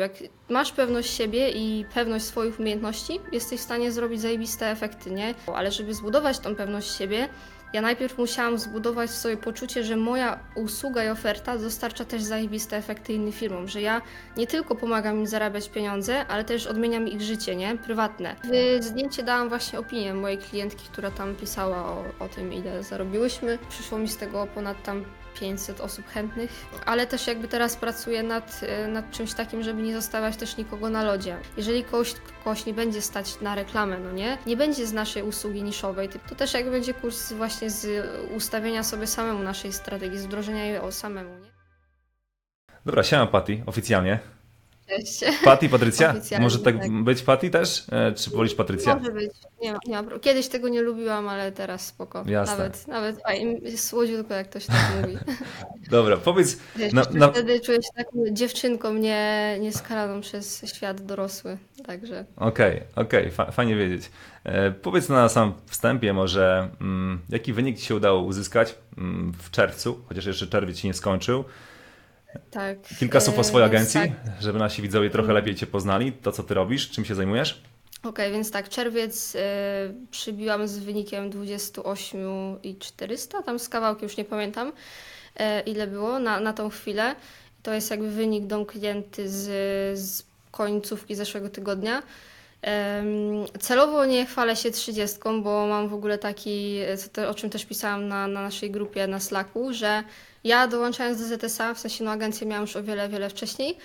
Jak masz pewność siebie i pewność swoich umiejętności, jesteś w stanie zrobić zajebiste efekty, nie? Ale żeby zbudować tą pewność siebie, ja najpierw musiałam zbudować sobie poczucie, że moja usługa i oferta dostarcza też zajebiste efekty innym firmom, że ja nie tylko pomagam im zarabiać pieniądze, ale też odmieniam ich życie, nie? Prywatne. W zdjęcie dałam właśnie opinię mojej klientki, która tam pisała o, o tym, ile zarobiłyśmy. Przyszło mi z tego ponad tam 500 osób chętnych, ale też jakby teraz pracuję nad, e, nad czymś takim, żeby nie zostawiać też nikogo na lodzie. Jeżeli kogoś, kogoś nie będzie stać na reklamę, no nie, nie będzie z naszej usługi niszowej, to też jakby będzie kurs właśnie z ustawienia sobie samemu naszej strategii, z wdrożenia jej samemu, nie? Dobra, siema Patty, oficjalnie. Patty, Patrycja? Oficjalnie, Może tak, tak. być Patty też? E, Czy wolisz Patrycja? Może być. Nie ma, nie ma. pro- Kiedyś tego nie lubiłam, ale teraz spoko. Jasne. Nawet, nawet a, im- słodziutko, jak ktoś tak mówi. Dobra, powiedz, Wiesz, na, na, Wtedy czuję się taką dziewczynką nie, nieskalaną przez świat dorosły. Także Okej, okej, fa- fajnie wiedzieć. E, powiedz na sam wstępie może, mm, jaki wynik Ci się udało uzyskać mm, w czerwcu, chociaż jeszcze czerwiec się nie skończył. Tak. Kilka słów o e, swojej więc agencji, Tak, żeby nasi widzowie trochę lepiej Cię poznali, to co Ty robisz, czym się zajmujesz. Okej, więc tak, czerwiec e, przybiłam z wynikiem 28 i 400, tam z kawałkiem już nie pamiętam e, ile było na, na tą chwilę. To jest jakby wynik dom klienty z, z końcówki zeszłego tygodnia. Celowo nie chwalę się 30, bo mam w ogóle taki, e, o czym też pisałam na, na naszej grupie na Slacku, że ja dołączając do ZSA, w sensie no agencję miałam już o wiele, wiele wcześniej,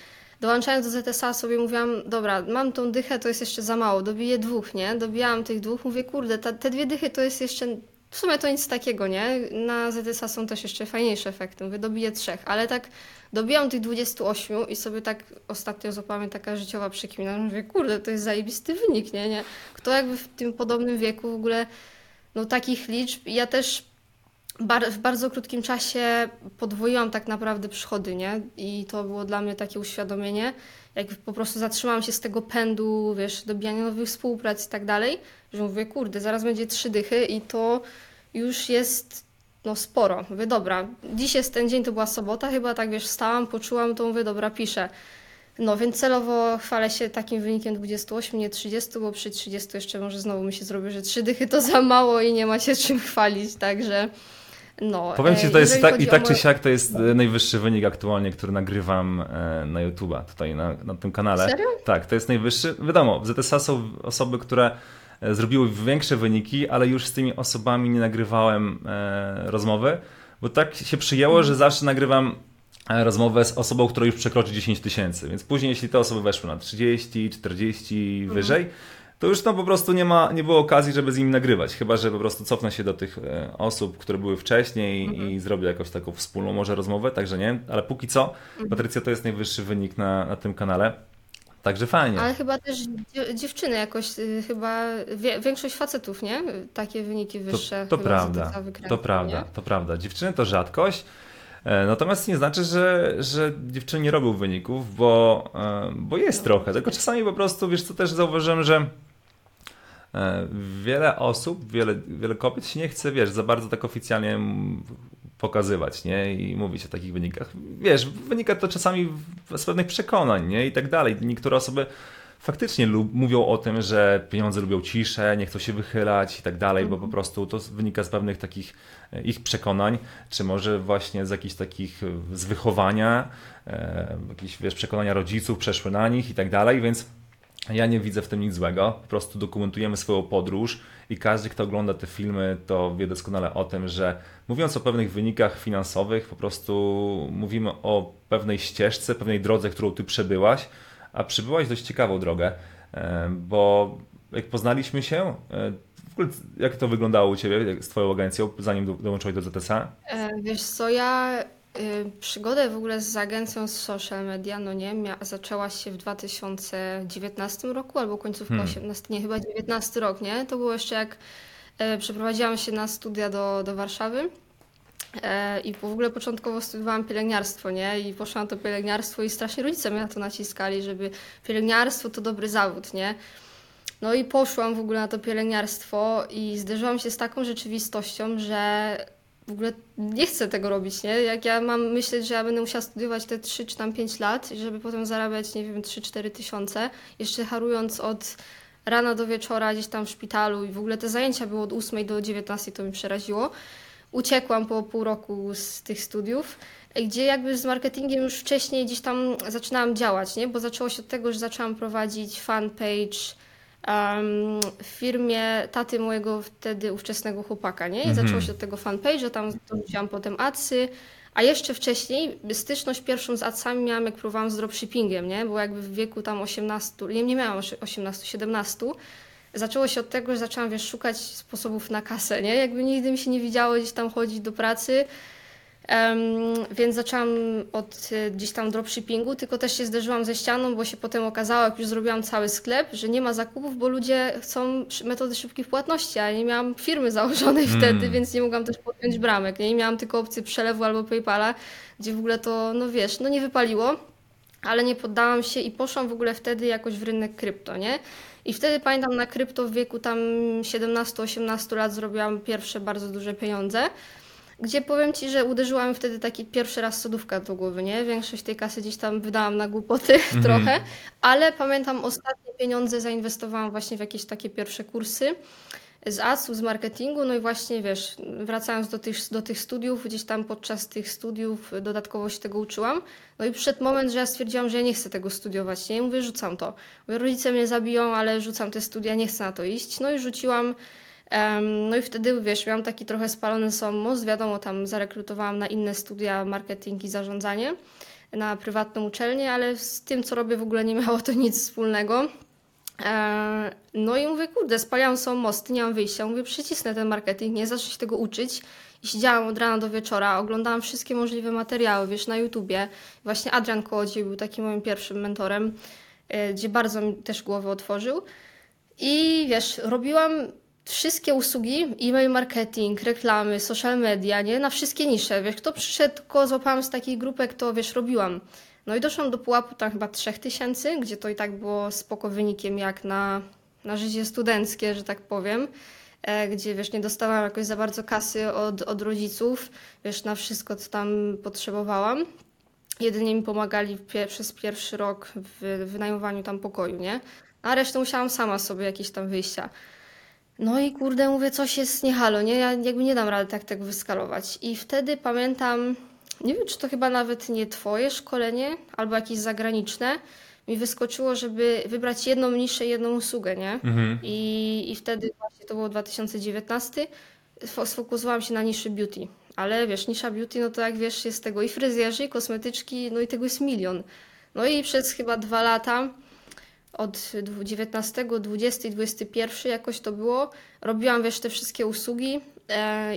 dołączając do ZSA sobie mówiłam, dobra, mam tą dychę, to jest jeszcze za mało, dobiję dwóch, nie? Dobijałam tych dwóch, mówię, kurde, ta, te dwie dychy to jest jeszcze, w sumie to nic takiego, nie? Na ZSA są też jeszcze fajniejsze efekty, mówię, dobiję trzech, ale tak dobijam tych 28 i sobie tak ostatnio złapała mnie taka życiowa przekmina, mówię, kurde, to jest zajebisty wynik, nie? nie? Kto jakby w tym podobnym wieku w ogóle, no takich liczb, ja też bar w bardzo krótkim czasie podwoiłam tak naprawdę przychody, nie? I to było dla mnie takie uświadomienie, jak po prostu zatrzymałam się z tego pędu, wiesz, dobijania nowych współprac i tak dalej, że mówię, kurde, zaraz będzie trzy dychy i to już jest no sporo. Mówię, dobra, dziś jest ten dzień, to była sobota, chyba tak, wiesz, wstałam, poczułam to, mówię, dobra, piszę. No, więc celowo chwalę się takim wynikiem 28, nie 30, bo przy 30 jeszcze może znowu mi się zrobi, że trzy dychy to za mało i nie ma się czym chwalić, także no. Powiem Ci, e, to jest jeżeli tak, i tak czy siak to jest e, najwyższy wynik aktualnie, który nagrywam e, na YouTube'a, tutaj na, na tym kanale. Serio? Tak, to jest najwyższy. Wiadomo, w ZSA są osoby, które e, zrobiły większe wyniki, ale już z tymi osobami nie nagrywałem e, rozmowy, bo tak się przyjęło, że zawsze nagrywam e, rozmowę z osobą, która już przekroczy 10 tysięcy, więc później jeśli te osoby weszły na 30, 40 i wyżej, to już no po prostu nie ma, nie było okazji, żeby z nimi nagrywać, chyba że po prostu cofnę się do tych e, osób, które były wcześniej i zrobię jakąś taką wspólną może rozmowę, także nie, ale póki co Patrycja to jest najwyższy wynik na, na tym kanale, także fajnie. Ale chyba też dzie- dziewczyny jakoś, y, chyba większość facetów, nie? Takie wyniki To, wyższe. to chyba prawda, to prawda, nie? to prawda. Dziewczyny to rzadkość, natomiast nie znaczy, że, że dziewczyny nie robią wyników, bo, e, bo jest trochę, tylko czasami po prostu, wiesz co, też zauważyłem, że e, wiele osób, wiele, wiele kobiet się nie chce, wiesz, za bardzo tak oficjalnie pokazywać, nie, i mówić o takich wynikach. Wiesz, wynika to czasami z pewnych przekonań, nie, i tak dalej. Niektóre osoby faktycznie lub, mówią o tym, że pieniądze lubią ciszę, nie chcą się wychylać i tak dalej, bo po prostu to wynika z pewnych takich e, ich przekonań, czy może właśnie z jakichś takich e, z wychowania, e, jakieś wiesz, przekonania rodziców przeszły na nich i tak dalej, więc ja nie widzę w tym nic złego. Po prostu dokumentujemy swoją podróż i każdy, kto ogląda te filmy, to wie doskonale o tym, że mówiąc o pewnych wynikach finansowych, po prostu mówimy o pewnej ścieżce, pewnej drodze, którą ty przebyłaś, a przebyłaś dość ciekawą drogę, e, bo jak poznaliśmy się, e, w ogóle jak to wyglądało u ciebie z twoją agencją, zanim do- dołączyłeś do ZSA? E, Wiesz co, ja przygodę w ogóle z agencją z social media, no nie, mia- zaczęła się w 2019 roku albo końcówka Hmm. 18, nie, chyba 19 rok, nie? To było jeszcze jak przeprowadziłam się na studia do, do Warszawy. E, I w ogóle początkowo studiowałam pielęgniarstwo, nie? I poszłam na to pielęgniarstwo i strasznie rodzice mnie na to naciskali, żeby pielęgniarstwo to dobry zawód, nie? No i poszłam w ogóle na to pielęgniarstwo i zderzyłam się z taką rzeczywistością, że w ogóle nie chcę tego robić, nie? Jak ja mam myśleć, że ja będę musiała studiować te 3 czy tam 5 lat, żeby potem zarabiać, nie wiem, 3-4 tysiące, jeszcze harując od rana do wieczora gdzieś tam w szpitalu i w ogóle te zajęcia były od 8 do 19, to mi przeraziło. Uciekłam po pół roku z tych studiów, gdzie jakby z marketingiem już wcześniej gdzieś tam zaczynałam działać, nie? Bo zaczęło się od tego, że zaczęłam prowadzić fanpage, um, w firmie taty mojego wtedy ówczesnego chłopaka, nie? I Mhm. zaczęło się od tego fanpage'a, tam dorzuciłam potem adsy, a jeszcze wcześniej styczność pierwszą z adsami miałam, jak próbowałam z dropshippingiem, nie? Bo jakby w wieku tam 18, nie, nie miałam 18, 17, zaczęło się od tego, że zaczęłam, wiesz, szukać sposobów na kasę, nie? Jakby nigdy mi się nie widziało gdzieś tam chodzić do pracy, Em, więc zaczęłam od y, gdzieś tam dropshippingu, tylko też się zderzyłam ze ścianą, bo się potem okazało, jak już zrobiłam cały sklep, że nie ma zakupów, bo ludzie chcą metody szybkich płatności, a ja nie miałam firmy założonej Mm. wtedy, więc nie mogłam też podpiąć bramek. Nie? I miałam tylko opcję przelewu albo PayPala, gdzie w ogóle to, no wiesz, no nie wypaliło, ale nie poddałam się i poszłam w ogóle wtedy jakoś w rynek krypto, nie? I wtedy pamiętam na krypto w wieku tam 17-18 lat zrobiłam pierwsze bardzo duże pieniądze. Gdzie powiem Ci, że uderzyła mi wtedy taki pierwszy raz sodówka do głowy, nie? Większość tej kasy gdzieś tam wydałam na głupoty trochę, ale pamiętam ostatnie pieniądze zainwestowałam właśnie w jakieś takie pierwsze kursy z ads z marketingu, no i właśnie wiesz, wracając do tych, do tych studiów, gdzieś tam podczas tych studiów dodatkowo się tego uczyłam, no i przyszedł moment, że ja stwierdziłam, że ja nie chcę tego studiować, nie? I mówię, rzucam to. Mówię, rodzice mnie zabiją, ale rzucam te studia, nie chcę na to iść. No i rzuciłam No i wtedy, wiesz, miałam taki trochę spalony mózg, wiadomo, tam zarekrutowałam na inne studia marketing i zarządzanie, na prywatną uczelnię, ale z tym, co robię, w ogóle nie miało to nic wspólnego. E, No i mówię, kurde, spaliłam są mosty, nie mam wyjścia. Mówię, przycisnę ten marketing, nie zacznę się tego uczyć. I siedziałam od rana do wieczora, oglądałam wszystkie możliwe materiały, wiesz, na YouTubie. Właśnie Adrian Kołodziej był takim moim pierwszym mentorem, e, gdzie bardzo mi też głowę otworzył. I wiesz, robiłam wszystkie usługi, e-mail marketing, reklamy, social media, nie? Na wszystkie nisze, wiesz, kto przyszedł, tylko złapałam z takich grupek, to wiesz, robiłam. No i doszłam do pułapu tam chyba 3000, gdzie to i tak było spoko wynikiem jak na, na życie studenckie, że tak powiem. E, gdzie wiesz, nie dostawałam jakoś za bardzo kasy od, od rodziców, wiesz, na wszystko, co tam potrzebowałam. Jedynie mi pomagali pie- przez pierwszy rok w wynajmowaniu tam pokoju, nie? A resztę musiałam sama sobie jakieś tam wyjścia. No i kurde, mówię, coś jest nie halo, nie? Ja jakby nie dam rady tak tego wyskalować. I wtedy pamiętam, nie wiem, czy to chyba nawet nie twoje szkolenie, albo jakieś zagraniczne, mi wyskoczyło, żeby wybrać jedną niszę, jedną usługę, nie? Mhm. I, I wtedy właśnie to było 2019, sfo- sfokusowałam się na niszy beauty. Ale wiesz, nisza beauty, no to jak wiesz, jest tego i fryzjerzy, i kosmetyczki, no i tego jest milion. No i przez chyba dwa lata, od 19, 20, 21 jakoś to było, robiłam wiesz te wszystkie usługi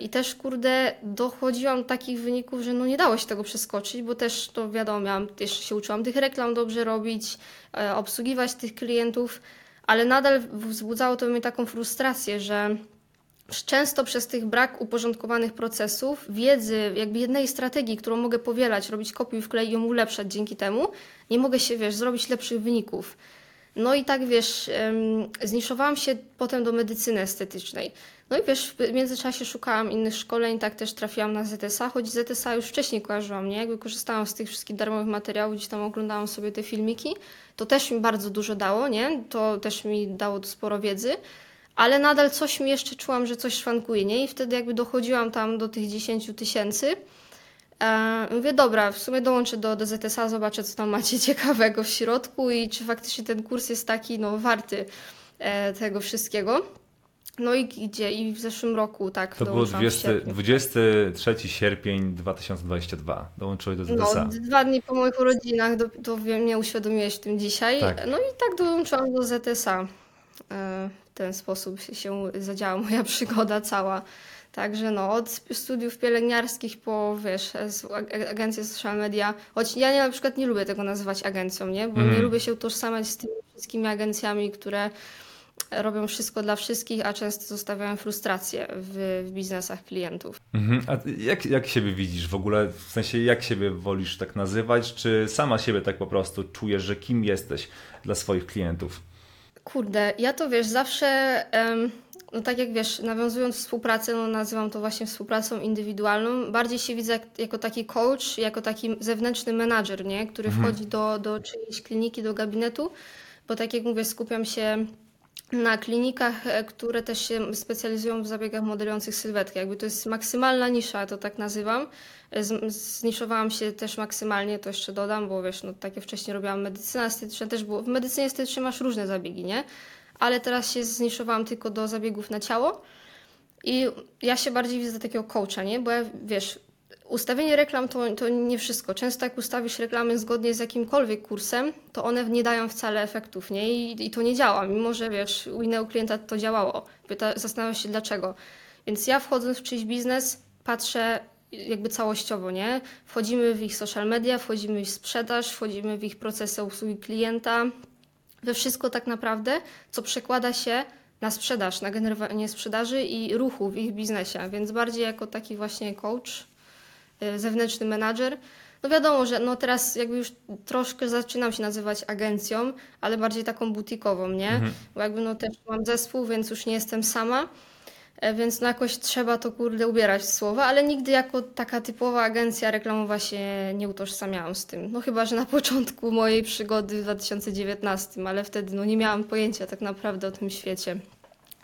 i też kurde dochodziłam do takich wyników, że no nie dało się tego przeskoczyć, bo też to wiadomo, miałam, jeszcze się uczyłam tych reklam dobrze robić, e, obsługiwać tych klientów, ale nadal wzbudzało to mnie taką frustrację, że często przez tych brak uporządkowanych procesów, wiedzy, jakby jednej strategii, którą mogę powielać, robić kopiuj wklej i ją ulepszać dzięki temu, nie mogę się, wiesz, zrobić lepszych wyników. No i tak, wiesz, zniszowałam się potem do medycyny estetycznej. No i wiesz, w międzyczasie szukałam innych szkoleń, tak też trafiłam na ZSA, choć ZSA już wcześniej kojarzyłam, nie? Jakby korzystałam z tych wszystkich darmowych materiałów, gdzieś tam oglądałam sobie te filmiki. To też mi bardzo dużo dało, nie? To też mi dało sporo wiedzy, ale nadal coś mi jeszcze czułam, że coś szwankuje, nie? I wtedy jakby dochodziłam tam do tych 10 tysięcy. E, mówię, dobra, w sumie dołączę do, do ZSA, zobaczę, co tam macie ciekawego w środku i czy faktycznie ten kurs jest taki, no, warty e, tego wszystkiego. No i gdzie? I w zeszłym roku, tak, To było dołączyłam w 20, sierpniu. 23 sierpień 2022. Dołączyłeś do ZSA. No, dwa dni po moich urodzinach, do, to mnie uświadomiłeś tym dzisiaj. Tak. No i tak dołączyłam do ZSA. E, W ten sposób się- się zadziała moja przygoda cała. Także no, od studiów pielęgniarskich po, wiesz, agencje social media, choć ja nie, na przykład nie lubię tego nazywać agencją, nie? Bo Mhm. nie lubię się utożsamiać z tymi wszystkimi agencjami, które robią wszystko dla wszystkich, a często zostawiają frustrację w, w biznesach klientów. Mhm. A jak, jak siebie widzisz w ogóle? W sensie, jak siebie wolisz tak nazywać? Czy sama siebie tak po prostu czujesz, że kim jesteś dla swoich klientów? Kurde, ja to wiesz, zawsze em, no tak jak wiesz, nawiązując współpracę, no nazywam to właśnie współpracą indywidualną, bardziej się widzę jak, jako taki coach, jako taki zewnętrzny menadżer, nie? który wchodzi do, do czyjejś kliniki, do gabinetu, bo tak jak mówię, skupiam się na klinikach, e, które też się specjalizują w zabiegach modelujących sylwetkę. Jakby to jest maksymalna nisza, to tak nazywam. E, Zniszowałam się też maksymalnie, to jeszcze dodam, bo wiesz, no tak jak wcześniej robiłam medycynę estetyczną, też było. W medycynie estetycznej masz różne zabiegi, nie? Ale teraz się zniszowałam tylko do zabiegów na ciało. I ja się bardziej widzę takiego coacha, nie? Bo ja, wiesz, ustawienie reklam to, to nie wszystko. Często jak ustawisz reklamy zgodnie z jakimkolwiek kursem, to one nie dają wcale efektów, nie? I, i to nie działa, mimo że, wiesz, u innego klienta to działało. Pyta, zastanawiam się dlaczego. Więc ja wchodząc w czyjś biznes, patrzę jakby całościowo, nie? Wchodzimy w ich social media, wchodzimy w ich sprzedaż, wchodzimy w ich procesy obsługi klienta, we wszystko tak naprawdę, co przekłada się na sprzedaż, na generowanie sprzedaży i ruchu w ich biznesie, więc bardziej jako taki właśnie coach, y, zewnętrzny menadżer. No wiadomo, że no teraz jakby już troszkę zaczynam się nazywać agencją, ale bardziej taką butikową, nie? Bo jakby no też mam zespół, więc już nie jestem sama. E, Więc no jakoś trzeba to kurde ubierać w słowa, ale nigdy jako taka typowa agencja reklamowa się nie utożsamiałam z tym. No chyba, że na początku mojej przygody w 2019, ale wtedy no nie miałam pojęcia tak naprawdę o tym świecie,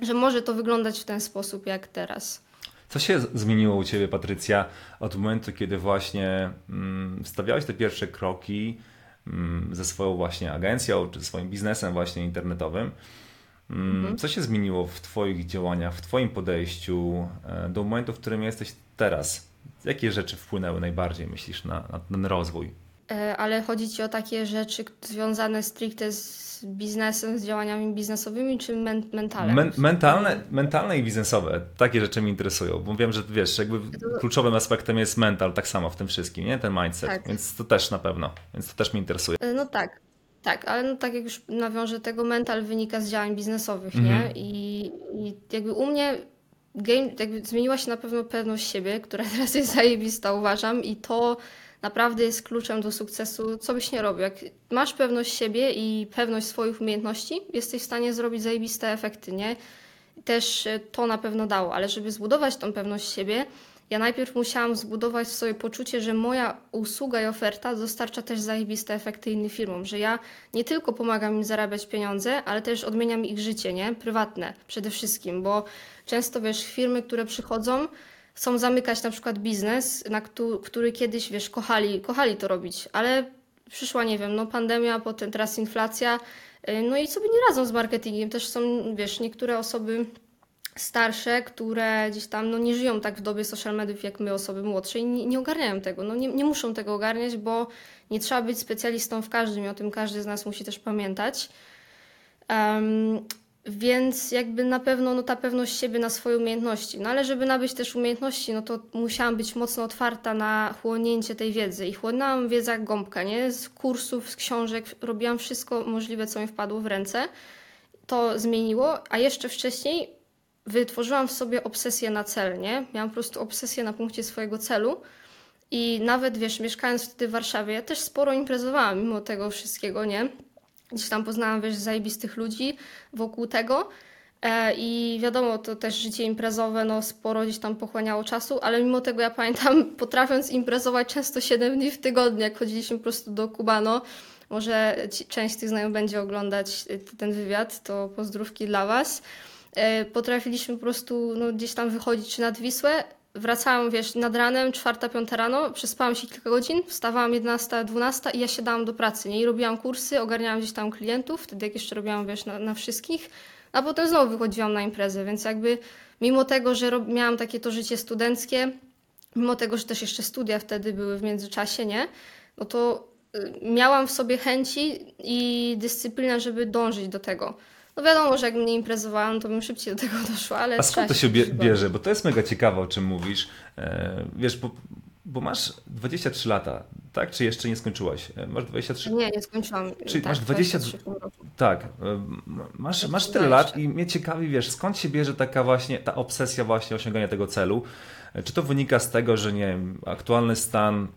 że może to wyglądać w ten sposób jak teraz. Co się zmieniło u Ciebie, Patrycja, od momentu, kiedy właśnie mm, wstawiałeś te pierwsze kroki mm, ze swoją właśnie agencją, czy swoim biznesem właśnie internetowym? Mm, Co się zmieniło w Twoich działaniach, w Twoim podejściu e, do momentu, w którym jesteś teraz? Jakie rzeczy wpłynęły najbardziej, myślisz, na, na ten rozwój? E, Ale chodzi Ci o takie rzeczy związane stricte z biznesem, z działaniami biznesowymi czy men mentalem? Men, mentalne, mentalne i biznesowe, takie rzeczy mnie interesują, bo wiem, że wiesz, jakby kluczowym aspektem jest mental, tak samo w tym wszystkim, nie? Ten mindset, Tak. więc to też na pewno, więc to też mnie interesuje. E, No tak, tak, ale no tak jak już nawiążę, tego mental wynika z działań biznesowych, Mhm. nie? I, I jakby u mnie game, jakby zmieniła się na pewno pewność siebie, która teraz jest zajebista, uważam, i to naprawdę jest kluczem do sukcesu, co byś nie robił. Jak masz pewność siebie i pewność swoich umiejętności, jesteś w stanie zrobić zajebiste efekty, nie? Też e, to na pewno dało, ale żeby zbudować tą pewność siebie, ja najpierw musiałam zbudować sobie poczucie, że moja usługa i oferta dostarcza też zajebiste efekty innym firmom, że ja nie tylko pomagam im zarabiać pieniądze, ale też odmieniam ich życie, nie? Prywatne przede wszystkim, bo często wiesz, firmy, które przychodzą, chcą zamykać na przykład biznes, na który, który kiedyś, wiesz, kochali, kochali to robić, ale przyszła, nie wiem, no pandemia, potem teraz inflacja, y, no i sobie nie radzą z marketingiem. Też są, wiesz, niektóre osoby starsze, które gdzieś tam no, nie żyją tak w dobie social mediów jak my, osoby młodsze i nie, nie ogarniają tego. No, nie, nie muszą tego ogarniać, bo nie trzeba być specjalistą w każdym i o tym każdy z nas musi też pamiętać. Em, więc jakby na pewno no, ta pewność siebie na swoje umiejętności. No ale żeby nabyć też umiejętności, no to musiałam być mocno otwarta na chłonięcie tej wiedzy. I chłonęłam wiedzę jak gąbka, nie? Z kursów, z książek, robiłam wszystko możliwe, co mi wpadło w ręce. To zmieniło, a jeszcze wcześniej wytworzyłam w sobie obsesję na cel, nie? Miałam po prostu obsesję na punkcie swojego celu. I nawet, wiesz, mieszkając wtedy w Warszawie, ja też sporo imprezowałam mimo tego wszystkiego, nie? Gdzieś tam poznałam, wiesz, zajebistych ludzi wokół tego. E, I wiadomo, to też życie imprezowe, no sporo gdzieś tam pochłaniało czasu, ale mimo tego ja pamiętam, potrafiąc imprezować często 7 dni w tygodniu, jak chodziliśmy po prostu do Kubano, może ci, część tych znajomych będzie oglądać ten wywiad, to pozdrówki dla Was. E, Potrafiliśmy po prostu no, gdzieś tam wychodzić nad Wisłę, wracałam, wiesz, nad ranem, czwarta, piąta rano, przespałam się kilka godzin, wstawałam 11, 12 i ja siadałam do pracy, nie? I robiłam kursy, ogarniałam gdzieś tam klientów, wtedy jak jeszcze robiłam, wiesz, na, na wszystkich, a potem znowu wychodziłam na imprezę, więc jakby mimo tego, że rob, miałam takie to życie studenckie, mimo tego, że też jeszcze studia wtedy były w międzyczasie, nie? No to y, miałam w sobie chęci i dyscyplinę, żeby dążyć do tego. No wiadomo, że jakbym nie imprezowałam, to bym szybciej do tego doszła, ale A skąd to się bie- bierze? Bo to jest mega ciekawe, o czym mówisz. E, Wiesz, bo, bo masz 23 lata, tak? Czy jeszcze nie skończyłaś? E, Masz 23? Nie, nie skończyłam. Czyli tak, masz 20 23 w tym roku. Tak, e, masz, masz tyle lat i mnie ciekawi, wiesz, skąd się bierze taka właśnie, ta obsesja właśnie osiągania tego celu? Czy to wynika z tego, że nie wiem, aktualny stan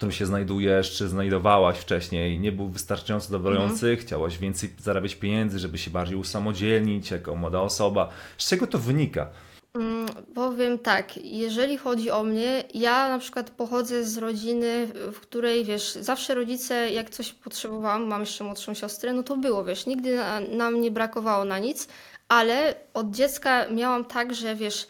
którym się znajdujesz, czy znajdowałaś wcześniej, nie był wystarczająco zadowalający, Mhm. chciałaś więcej zarabiać pieniędzy, żeby się bardziej usamodzielnić jako młoda osoba. Z czego to wynika? Mm, Powiem tak, jeżeli chodzi o mnie, ja na przykład pochodzę z rodziny, w której, wiesz, zawsze rodzice, jak coś potrzebowałam, mam jeszcze młodszą siostrę, no to było, wiesz, nigdy na, nam nie brakowało na nic, ale od dziecka miałam tak, że wiesz,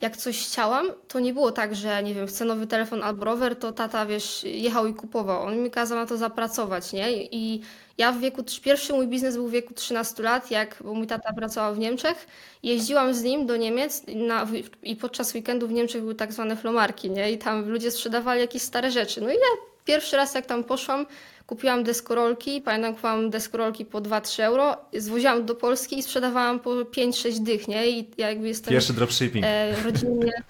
jak coś chciałam, to nie było tak, że nie wiem, chcę nowy telefon albo rower, to tata, wiesz, jechał i kupował. On mi kazał na to zapracować, nie? I ja w wieku, pierwszy mój biznes był w wieku 13 lat, jak, bo mój tata pracował w Niemczech. Jeździłam z nim do Niemiec na, i podczas weekendu w Niemczech były tak zwane flomarki, nie? I tam ludzie sprzedawali jakieś stare rzeczy. No i ja pierwszy raz jak tam poszłam, kupiłam deskorolki, pamiętam, kupowałam deskorolki po 2-3 euro, zwoziłam do Polski i sprzedawałam po 5-6 dych, nie? I ja jakby jestem Pierwszy dropshipping. e, rodzinnie.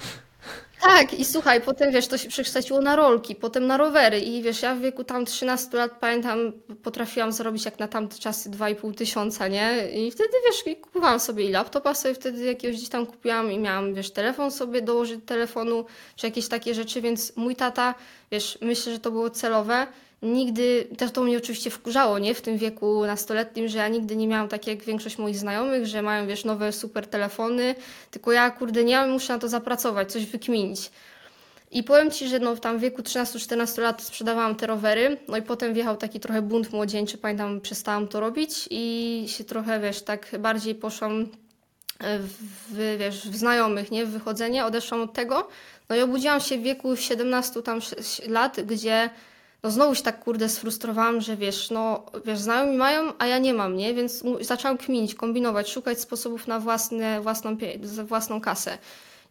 Tak, i słuchaj, potem wiesz, to się przekształciło na rolki, potem na rowery i wiesz, ja w wieku tam 13 lat pamiętam, potrafiłam zarobić jak na tamte czasy 2,5 tysiąca, nie? I wtedy wiesz, kupowałam sobie i laptopa sobie wtedy jakiegoś gdzieś tam kupiłam i miałam, wiesz, telefon sobie dołożyć do telefonu, czy jakieś takie rzeczy, więc mój tata, wiesz, myślę, że to było celowe. Nigdy, też to mnie oczywiście wkurzało, nie? W tym wieku nastoletnim, że ja nigdy nie miałam tak jak większość moich znajomych, że mają, wiesz, nowe super telefony, tylko ja, kurde, nie mam, muszę na to zapracować, coś wykminić. I powiem Ci, że no, tam w wieku 13-14 lat sprzedawałam te rowery, no i potem wjechał taki trochę bunt młodzieńczy, pamiętam, przestałam to robić i się trochę, wiesz, tak bardziej poszłam w, wiesz, w znajomych, nie? W wychodzenie, odeszłam od tego, no i obudziłam się w wieku 17 tam lat, gdzie no znowu się tak kurde sfrustrowałam, że wiesz, no wiesz, znajomi mają, a ja nie mam, nie? Więc zaczęłam kminić, kombinować, szukać sposobów na własne, własną, własną kasę.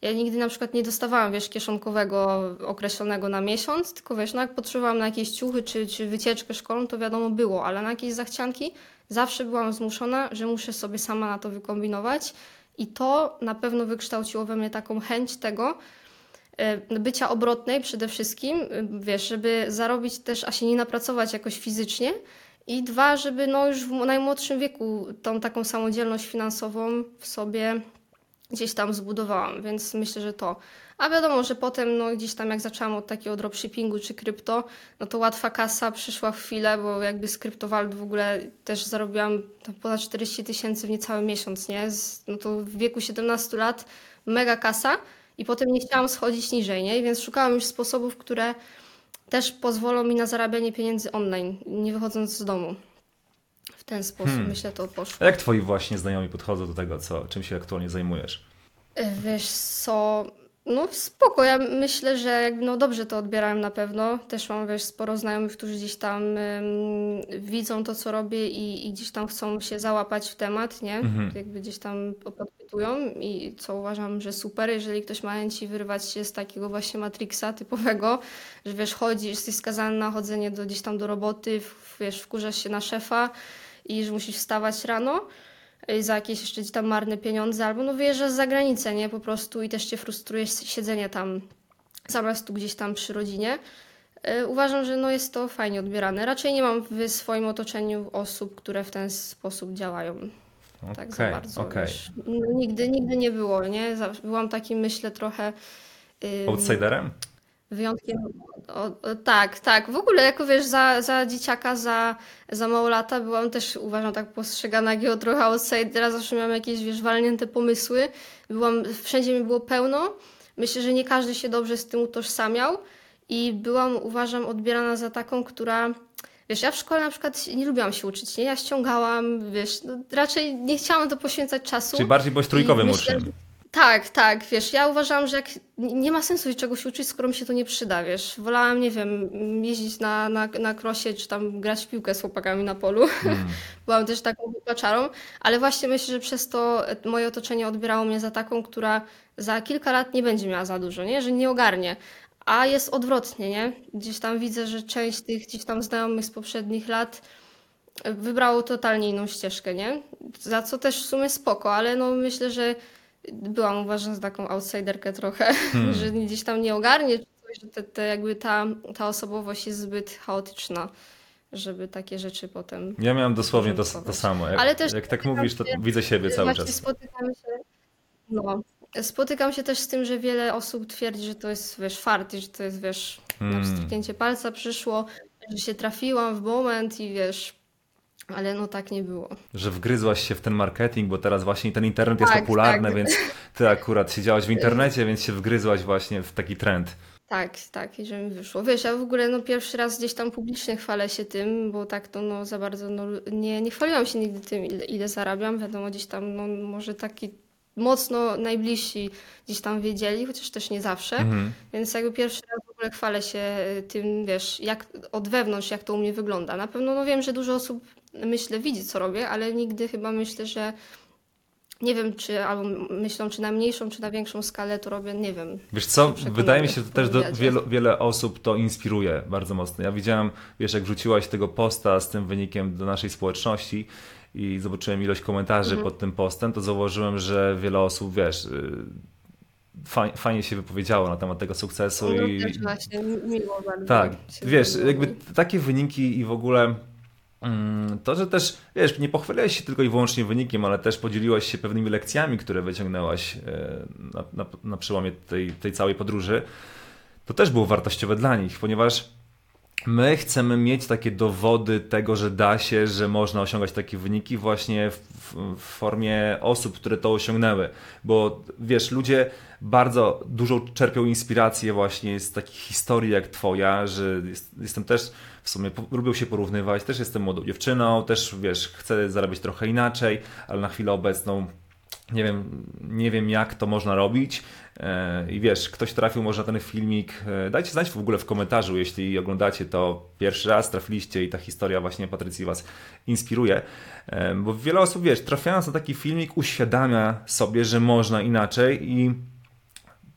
Ja nigdy na przykład nie dostawałam, wiesz, kieszonkowego określonego na miesiąc, tylko wiesz, no jak potrzebowałam na jakieś ciuchy czy, czy wycieczkę szkolną, to wiadomo było, ale na jakieś zachcianki zawsze byłam zmuszona, że muszę sobie sama na to wykombinować i to na pewno wykształciło we mnie taką chęć tego, bycia obrotnej przede wszystkim, wiesz, żeby zarobić też, a się nie napracować jakoś fizycznie. I dwa, żeby no już w najmłodszym wieku tą taką samodzielność finansową w sobie gdzieś tam zbudowałam, więc myślę, że to. A wiadomo, że potem no, gdzieś tam jak zaczęłam od takiego dropshippingu czy krypto, no to łatwa kasa przyszła w chwilę, bo jakby z kryptowalut w ogóle też zarobiłam ponad 40 tysięcy w niecały miesiąc, nie? No to w wieku 17 lat mega kasa, i potem nie chciałam schodzić niżej, nie? Więc szukałam już sposobów, które też pozwolą mi na zarabianie pieniędzy online, nie wychodząc z domu. W ten sposób hmm. myślę to poszło. A jak twoi właśnie znajomi podchodzą do tego, co, czym się aktualnie zajmujesz? Wiesz co, no spoko, ja myślę, że jakby, no dobrze to odbierałem na pewno. Też mam, wiesz, sporo znajomych, którzy gdzieś tam widzą to, co robię i, i, gdzieś tam chcą się załapać w temat, nie? Mhm. Jakby gdzieś tam podpytują i co uważam, że super, jeżeli ktoś ma chęci wyrwać się z takiego właśnie Matrixa typowego, że wiesz, chodzisz, jesteś skazany na chodzenie do, gdzieś tam do roboty, wiesz, wkurzasz się na szefa i że musisz wstawać rano, za jakieś jeszcze tam marne pieniądze, albo no wyjeżdżasz za granicę, nie? Po prostu i też cię frustruje siedzenie tam zamiast tu gdzieś tam przy rodzinie. Y, uważam, że no jest to fajnie odbierane. Raczej nie mam w swoim otoczeniu osób, które w ten sposób działają. Okay, tak za bardzo. Okay. No, nigdy, nigdy nie było, nie? Byłam takim, myślę, trochę... Outsiderem? Wyjątkiem. O, o, tak, tak. W ogóle, jako wiesz, za, za dzieciaka, za, za mało lata byłam też, uważam, tak postrzegana jakiego trochę outsidera. Zawsze miałam jakieś, wiesz, walnięte pomysły. Byłam, wszędzie mi było pełno. Myślę, że nie każdy się dobrze z tym utożsamiał. I byłam, uważam, odbierana za taką, która. Wiesz, ja w szkole na przykład nie lubiłam się uczyć, nie? Ja ściągałam, wiesz, no, raczej nie chciałam to poświęcać czasu. Czyli bardziej byłeś trójkowym uczniem. Tak, tak, wiesz, ja uważam, że jak nie ma sensu czegoś uczyć, skoro mi się to nie przyda, wiesz. Wolałam, nie wiem, jeździć na, na, na krosie, czy tam grać w piłkę z chłopakami na polu. Hmm. Byłam też taką wypaczarą, ale właśnie myślę, że przez to moje otoczenie odbierało mnie za taką, która za kilka lat nie będzie miała za dużo, nie? Że nie ogarnie. A jest odwrotnie, nie? Gdzieś tam widzę, że część tych gdzieś tam znajomych z poprzednich lat wybrało totalnie inną ścieżkę, nie? Za co też w sumie spoko, ale no myślę, że byłam uważana za taką outsiderkę trochę, hmm. że gdzieś tam nie ogarnie, że te, te jakby ta, ta osobowość jest zbyt chaotyczna, żeby takie rzeczy potem. Ja miałam dosłownie to, to samo. Jak, Ale też jak tak mówisz, to się, widzę siebie cały czas. Spotykam się, no, spotykam się też z tym, że wiele osób twierdzi, że to jest wiesz, fart, że to jest wiesz, na pstryknięcie palca przyszło, że się trafiłam w moment i wiesz, ale no tak nie było. Że wgryzłaś się w ten marketing, bo teraz właśnie ten internet jest Tak, popularny, tak. więc ty akurat siedziałaś w internecie, więc się wgryzłaś właśnie w taki trend. Tak, tak, i że mi wyszło. Wiesz, ja w ogóle no pierwszy raz gdzieś tam publicznie chwalę się tym, bo tak to no za bardzo no, nie, nie chwaliłam się nigdy tym, ile, ile zarabiam. Wiadomo, gdzieś tam no, może taki mocno najbliżsi gdzieś tam wiedzieli, chociaż też nie zawsze. Mhm. Więc jakby pierwszy raz w ogóle chwalę się y, tym, wiesz, jak od wewnątrz, jak to u mnie wygląda. Na pewno no wiem, że dużo osób myślę widzi, co robię, ale nigdy chyba myślę, że nie wiem, czy albo myślą, czy na mniejszą, czy na większą skalę to robię, nie wiem. Wiesz co, wydaje mi się, że też do, wywiadzie. wiele, osób to inspiruje bardzo mocno. Ja widziałem, wiesz, jak wrzuciłaś tego posta z tym wynikiem do naszej społeczności i zobaczyłem ilość komentarzy Mhm. pod tym postem, to zauważyłem, że wiele osób, wiesz, y, faj, fajnie się wypowiedziało na temat tego sukcesu No i też właśnie, mi- miło bardzo. tak, wiesz, jakby takie wyniki i w ogóle to, że też, wiesz, nie pochwaliłeś się tylko i wyłącznie wynikiem, ale też podzieliłaś się pewnymi lekcjami, które wyciągnęłaś e, na, na, na przełomie tej, tej całej podróży, to też było wartościowe dla nich, ponieważ my chcemy mieć takie dowody tego, że da się, że można osiągać takie wyniki właśnie w, w, w formie osób, które to osiągnęły. Bo wiesz, ludzie bardzo dużo czerpią inspirację właśnie z takich historii jak twoja, że jest, jestem też w sumie lubią się porównywać, też jestem młodą dziewczyną, też wiesz, chcę zarabiać trochę inaczej, ale na chwilę obecną nie wiem, nie wiem jak to można robić. E, I wiesz, ktoś trafił może na ten filmik. e, Dajcie znać w ogóle w komentarzu, jeśli oglądacie to pierwszy raz, trafiliście i ta historia właśnie Patrycji Was inspiruje. E, Bo wiele osób, wiesz, trafiając na taki filmik, uświadamia sobie, że można inaczej i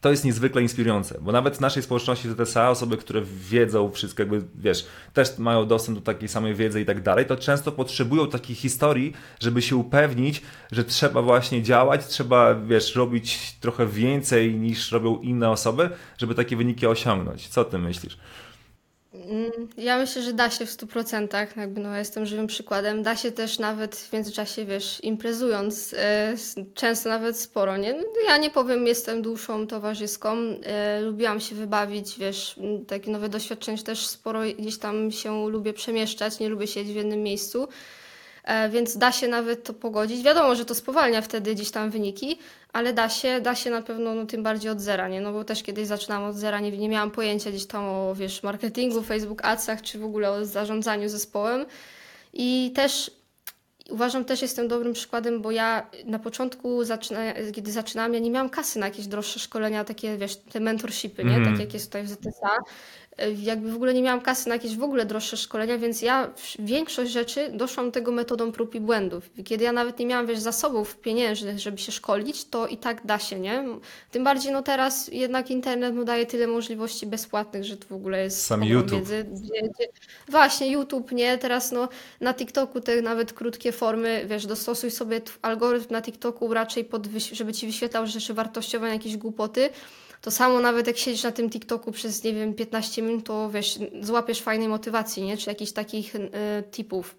to jest niezwykle inspirujące, bo nawet w naszej społeczności ZSA osoby, które wiedzą wszystko, jakby wiesz, też mają dostęp do takiej samej wiedzy i tak dalej, to często potrzebują takich historii, żeby się upewnić, że trzeba właśnie działać, trzeba, wiesz, robić trochę więcej niż robią inne osoby, żeby takie wyniki osiągnąć. Co ty myślisz? Mm, Ja myślę, że da się w 100%, jakby no, jestem żywym przykładem. Da się też nawet w międzyczasie, wiesz, imprezując, e, często nawet sporo, nie? No, Ja nie powiem, jestem duszą towarzyską, e, lubiłam się wybawić, wiesz, takie nowe doświadczenia też sporo gdzieś tam się lubię przemieszczać, nie lubię siedzieć w jednym miejscu. E, Więc da się nawet to pogodzić. Wiadomo, że to spowalnia wtedy gdzieś tam wyniki, ale da się, da się na pewno, no tym bardziej od zera, nie? No bo też kiedyś zaczynałam od zera, nie, nie miałam pojęcia gdzieś tam o, wiesz, marketingu, Facebook Adsach, czy w ogóle o zarządzaniu zespołem. I też uważam, też jestem dobrym przykładem, bo ja na początku, zaczyna, kiedy zaczynałam, ja nie miałam kasy na jakieś droższe szkolenia, takie, wiesz, te mentorshipy, nie? Mhm. Tak jak jest tutaj w ZSA. E, Jakby w ogóle nie miałam kasy na jakieś w ogóle droższe szkolenia, więc ja większość rzeczy doszłam do tego metodą prób i błędów. Kiedy ja nawet nie miałam, wiesz, zasobów pieniężnych, żeby się szkolić, to i tak da się, nie? Tym bardziej, no teraz jednak internet mu daje tyle możliwości bezpłatnych, że to w ogóle jest Sam YouTube. wiedzy. Gdzie, gdzie... Właśnie, YouTube, nie? Teraz no na TikToku te nawet krótkie formy, wiesz, dostosuj sobie algorytm na TikToku raczej, pod, żeby ci wyświetlał rzeczy wartościowe, jakieś głupoty. To samo nawet jak siedzisz na tym TikToku przez, nie wiem, 15 minut, to wiesz, złapiesz fajnej motywacji, nie? Czy jakichś takich y, tipów.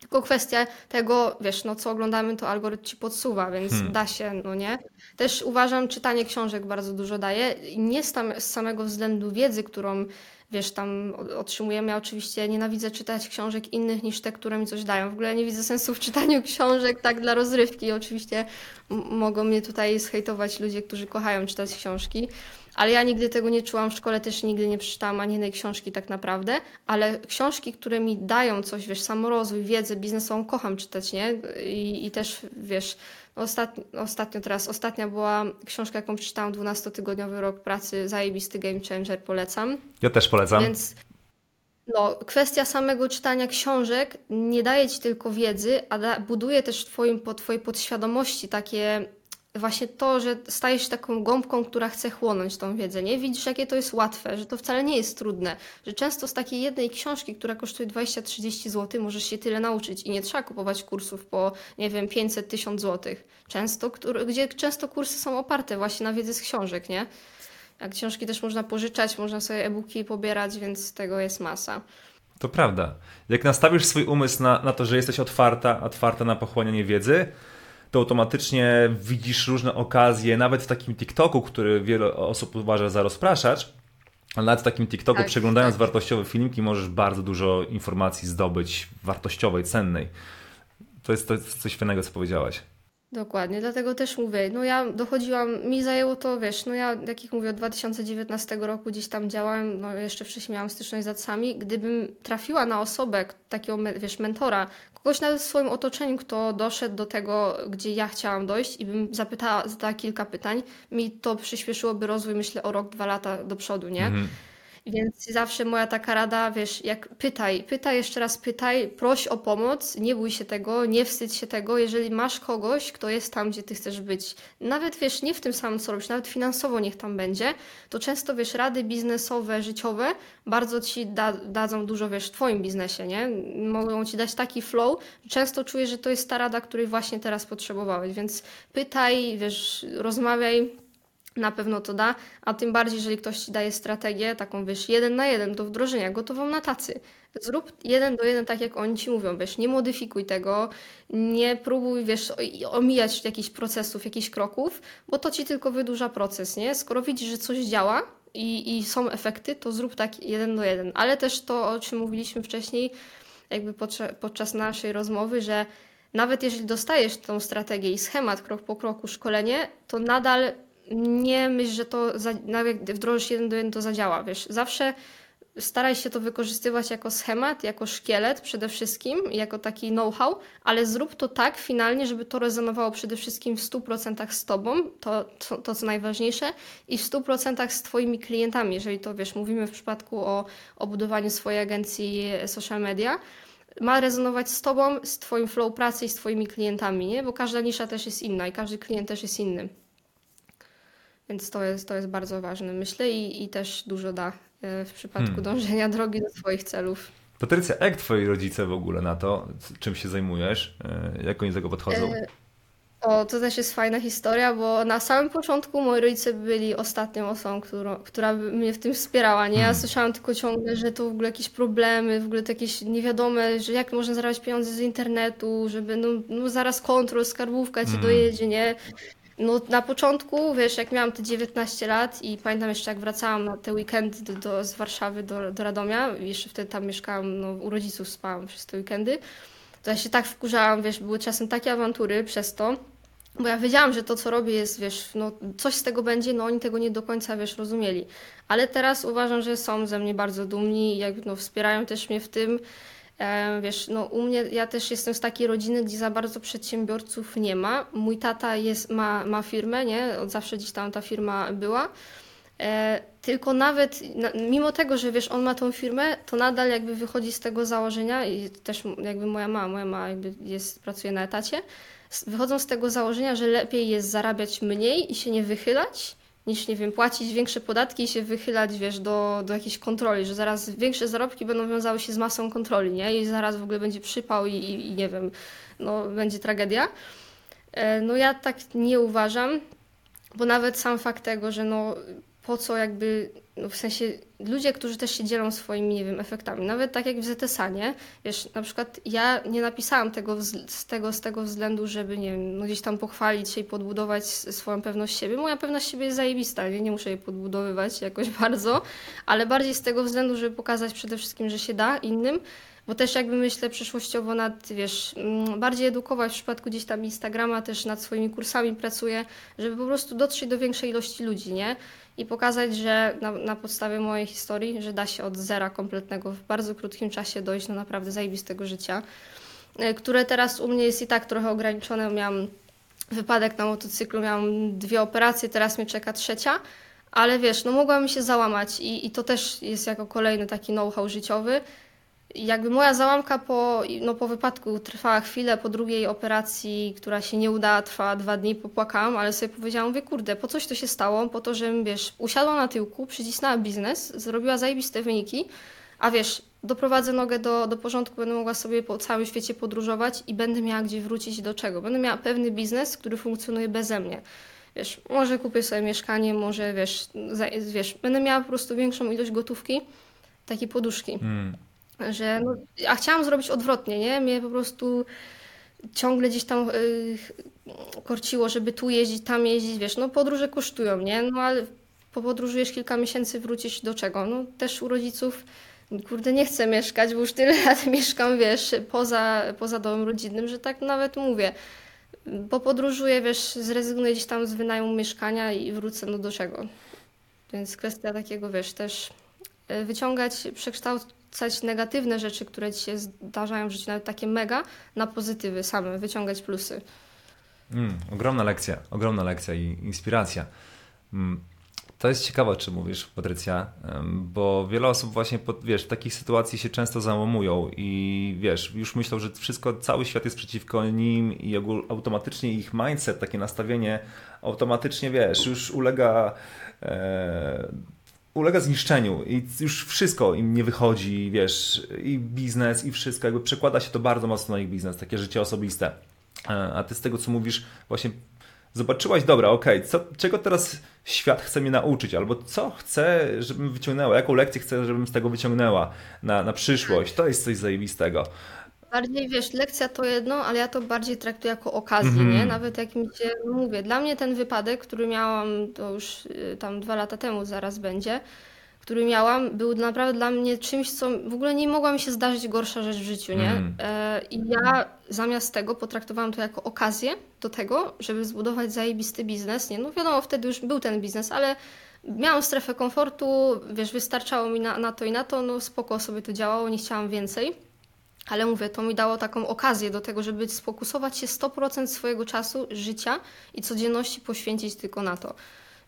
Tylko kwestia tego, wiesz, no co oglądamy, to algorytm ci podsuwa, więc Hmm. da się, no nie? Też uważam, czytanie książek bardzo dużo daje. Nie z, tam, z samego względu wiedzy, którą, wiesz, tam otrzymujemy. Ja oczywiście nienawidzę czytać książek innych niż te, które mi coś dają. W ogóle nie widzę sensu w czytaniu książek tak dla rozrywki. Oczywiście mogą mnie tutaj zhejtować ludzie, którzy kochają czytać książki. Ale ja nigdy tego nie czułam w szkole, też nigdy nie przeczytałam ani jednej książki tak naprawdę, ale książki, które mi dają coś, wiesz, samorozwój, wiedzę biznesową, kocham czytać, nie? I, i też, wiesz, ostatnio, ostatnio teraz, ostatnia była książka, jaką przeczytałam, 12-tygodniowy rok pracy, zajebisty game changer, polecam. Ja też polecam. Więc no, kwestia samego czytania książek nie daje ci tylko wiedzy, a da, buduje też w twoim, po twojej podświadomości takie właśnie to, że stajesz się taką gąbką, która chce chłonąć tą wiedzę, nie? Widzisz, jakie to jest łatwe, że to wcale nie jest trudne, że często z takiej jednej książki, która kosztuje 20-30 zł, możesz się tyle nauczyć i nie trzeba kupować kursów po, nie wiem, 500-1000 zł. Często, który, gdzie często kursy są oparte właśnie na wiedzy z książek, nie? A książki też można pożyczać, można sobie e-booki pobierać, więc tego jest masa. To prawda. Jak nastawisz swój umysł na, na to, że jesteś otwarta, otwarta na pochłanianie wiedzy, to automatycznie widzisz różne okazje, nawet w takim TikToku, który wiele osób uważa za rozpraszacz, Ale nawet w takim TikToku, Tak, przeglądając tak. wartościowe filmiki, możesz bardzo dużo informacji zdobyć, wartościowej, cennej. To jest, to jest coś fajnego, co powiedziałaś. Dokładnie, dlatego też mówię, no ja dochodziłam, mi zajęło to, wiesz, no ja, jak mówię, od 2019 roku gdzieś tam działałem, no jeszcze wcześniej miałam styczność z adsami, gdybym trafiła na osobę, takiego, wiesz, mentora, kogoś nawet w swoim otoczeniu, kto doszedł do tego, gdzie ja chciałam dojść i bym zapytała, zadała kilka pytań, mi to przyspieszyłoby rozwój, myślę, o rok, dwa lata do przodu, nie? Mhm. Więc zawsze moja taka rada, wiesz, jak pytaj, pytaj jeszcze raz, pytaj, proś o pomoc, nie bój się tego, nie wstydź się tego, jeżeli masz kogoś, kto jest tam, gdzie ty chcesz być, nawet wiesz, nie w tym samym co robisz, nawet finansowo niech tam będzie, to często wiesz, rady biznesowe, życiowe bardzo ci da, dadzą dużo, wiesz, w twoim biznesie, nie? Mogą ci dać taki flow, że często czujesz, że to jest ta rada, której właśnie teraz potrzebowałeś, więc pytaj, wiesz, rozmawiaj, na pewno to da, a tym bardziej, jeżeli ktoś ci daje strategię, taką wiesz, jeden na jeden do wdrożenia, gotową na tacy. Zrób jeden do jeden tak, jak oni ci mówią, wiesz, nie modyfikuj tego, nie próbuj, wiesz, omijać jakichś procesów, jakichś kroków, bo to ci tylko wydłuża proces, nie? Skoro widzisz, że coś działa i, i są efekty, to zrób tak jeden do jeden. Ale też to, o czym mówiliśmy wcześniej, jakby podczas, podczas naszej rozmowy, że nawet jeżeli dostajesz tą strategię i schemat krok po kroku, szkolenie, to nadal nie myśl, że to nawet wdrożysz jeden do jeden, to zadziała. Wiesz, zawsze staraj się to wykorzystywać jako schemat, jako szkielet przede wszystkim, jako taki know-how, ale zrób to tak finalnie, żeby to rezonowało przede wszystkim w 100% z tobą, to, to, to co najważniejsze, i w 100% z twoimi klientami, jeżeli to wiesz, mówimy w przypadku o, o budowaniu swojej agencji social media, ma rezonować z tobą, z twoim flow pracy i z twoimi klientami, nie? Bo każda nisza też jest inna i każdy klient też jest inny. Więc to jest, to jest bardzo ważne, myślę, i, i też dużo da e, w przypadku Hmm. dążenia drogi do swoich celów. Patrycja, jak twoi rodzice w ogóle na to, czym się zajmujesz? E, Jak oni do tego podchodzą? E, O, to też jest fajna historia, bo na samym początku moi rodzice byli ostatnią osobą, którą, która mnie w tym wspierała, nie? Ja Hmm. słyszałam tylko ciągle, że to w ogóle jakieś problemy, w ogóle to jakieś niewiadome, że jak można zarabiać pieniądze z internetu, żeby no, no zaraz kontrol, skarbówka ci Mm. dojedzie, nie? No na początku, wiesz, jak miałam te 19 lat i pamiętam jeszcze jak wracałam na te weekendy do, do, z Warszawy do, do Radomia, jeszcze wtedy tam mieszkałam, no u rodziców spałam przez te weekendy, to ja się tak wkurzałam, wiesz, były czasem takie awantury przez to, bo ja wiedziałam, że to, co robię, jest, wiesz, no, coś z tego będzie, no oni tego nie do końca, wiesz, rozumieli. Ale teraz uważam, że są ze mnie bardzo dumni i jak, no, wspierają też mnie w tym. Wiesz, no u mnie, ja też jestem z takiej rodziny, gdzie za bardzo przedsiębiorców nie ma. Mój tata jest, ma, ma firmę, nie? Od zawsze gdzieś tam ta firma była. E, tylko nawet, na, mimo tego, że wiesz, on ma tą firmę, to nadal jakby wychodzi z tego założenia i też jakby moja mama, moja mama jakby jest, pracuje na etacie, wychodzą z tego założenia, że lepiej jest zarabiać mniej i się nie wychylać, niż, nie wiem, płacić większe podatki i się wychylać, wiesz, do, do jakiejś kontroli, że zaraz większe zarobki będą wiązały się z masą kontroli, nie? I zaraz w ogóle będzie przypał i, i, i nie wiem, no będzie tragedia. E, No ja tak nie uważam, bo nawet sam fakt tego, że no po co jakby, no w sensie ludzie, którzy też się dzielą swoimi, nie wiem, efektami, nawet tak jak w ZSA, nie? Wiesz, na przykład ja nie napisałam tego z tego, z tego względu, żeby, nie wiem, no gdzieś tam pochwalić się i podbudować swoją pewność siebie. Moja pewność siebie jest zajebista, nie, nie muszę jej podbudowywać jakoś bardzo, ale bardziej z tego względu, żeby pokazać przede wszystkim, że się da innym, bo też jakby myślę przyszłościowo nad, wiesz, mm, bardziej edukować w przypadku gdzieś tam Instagrama, też nad swoimi kursami pracuję, żeby po prostu dotrzeć do większej ilości ludzi, nie? I pokazać, że na, na podstawie mojej historii, że da się od zera kompletnego w bardzo krótkim czasie dojść do naprawdę zajebistego życia, e, które teraz u mnie jest i tak trochę ograniczone. Miałam wypadek na motocyklu, miałam dwie operacje, teraz mnie czeka trzecia, ale wiesz, no mogła mi się załamać i, i to też jest jako kolejny taki know-how życiowy. Jakby moja załamka po, no po wypadku trwała chwilę, po drugiej operacji, która się nie udała, trwała dwa dni, popłakałam, ale sobie powiedziałam, mówię, kurde, po coś to się stało? Po to, żebym, wiesz, usiadła na tyłku, przycisnęła biznes, zrobiła zajebiste wyniki, a wiesz, doprowadzę nogę do, do porządku, będę mogła sobie po całym świecie podróżować i będę miała gdzie wrócić do czego. Będę miała pewny biznes, który funkcjonuje beze mnie. Wiesz, może kupię sobie mieszkanie, może, wiesz, za, wiesz, będę miała po prostu większą ilość gotówki, takiej poduszki Mm. Że no, a chciałam zrobić odwrotnie, nie? Mnie po prostu ciągle gdzieś tam y, korciło, żeby tu jeździć, tam jeździć, wiesz, no podróże kosztują, nie? No ale popodróżujesz kilka miesięcy, wrócisz do czego? No też u rodziców, kurde, nie chcę mieszkać, bo już tyle lat mieszkam, wiesz, poza, poza domem rodzinnym, że tak nawet mówię. Popodróżuję, wiesz, zrezygnuję gdzieś tam z wynajmu mieszkania i wrócę, no do czego? Więc kwestia takiego, wiesz, też e, wyciągać, przekształcać negatywne rzeczy, które ci się zdarzają w życiu, nawet takie mega, na pozytywy same, wyciągać plusy. Mm, ogromna lekcja, ogromna lekcja i inspiracja. Mm, to jest ciekawe, o czym mówisz, Patrycja, bo wiele osób właśnie, wiesz, w takich sytuacji się często załamują i wiesz, już myślą, że wszystko, cały świat jest przeciwko nim i automatycznie ich mindset, takie nastawienie automatycznie, wiesz, już ulega e, ulega zniszczeniu i już wszystko im nie wychodzi, wiesz, i biznes, i wszystko, jakby przekłada się to bardzo mocno na ich biznes, takie życie osobiste. E, a ty z tego, co mówisz, właśnie zobaczyłaś, dobra, okej, okay, czego teraz świat chce mnie nauczyć, albo co chce, żebym wyciągnęła, jaką lekcję chcę, żebym z tego wyciągnęła na, na przyszłość. To jest coś zajebistego. Bardziej wiesz, lekcja to jedno, ale ja to bardziej traktuję jako okazję, nie? Nawet jak mi się mówię. Dla mnie ten wypadek, który miałam, to już y, tam dwa lata temu zaraz będzie, który miałam, był naprawdę dla mnie czymś, co w ogóle nie mogła mi się zdarzyć gorsza rzecz w życiu, nie? Mm. E, I ja zamiast tego potraktowałam to jako okazję do tego, żeby zbudować zajebisty biznes, nie? No wiadomo, wtedy już był ten biznes, ale miałam strefę komfortu, wiesz, wystarczało mi na, na to i na to, no spoko sobie to działało, nie chciałam więcej. Ale mówię, to mi dało taką okazję do tego, żeby sfokusować się 100% swojego czasu, życia i codzienności poświęcić tylko na to.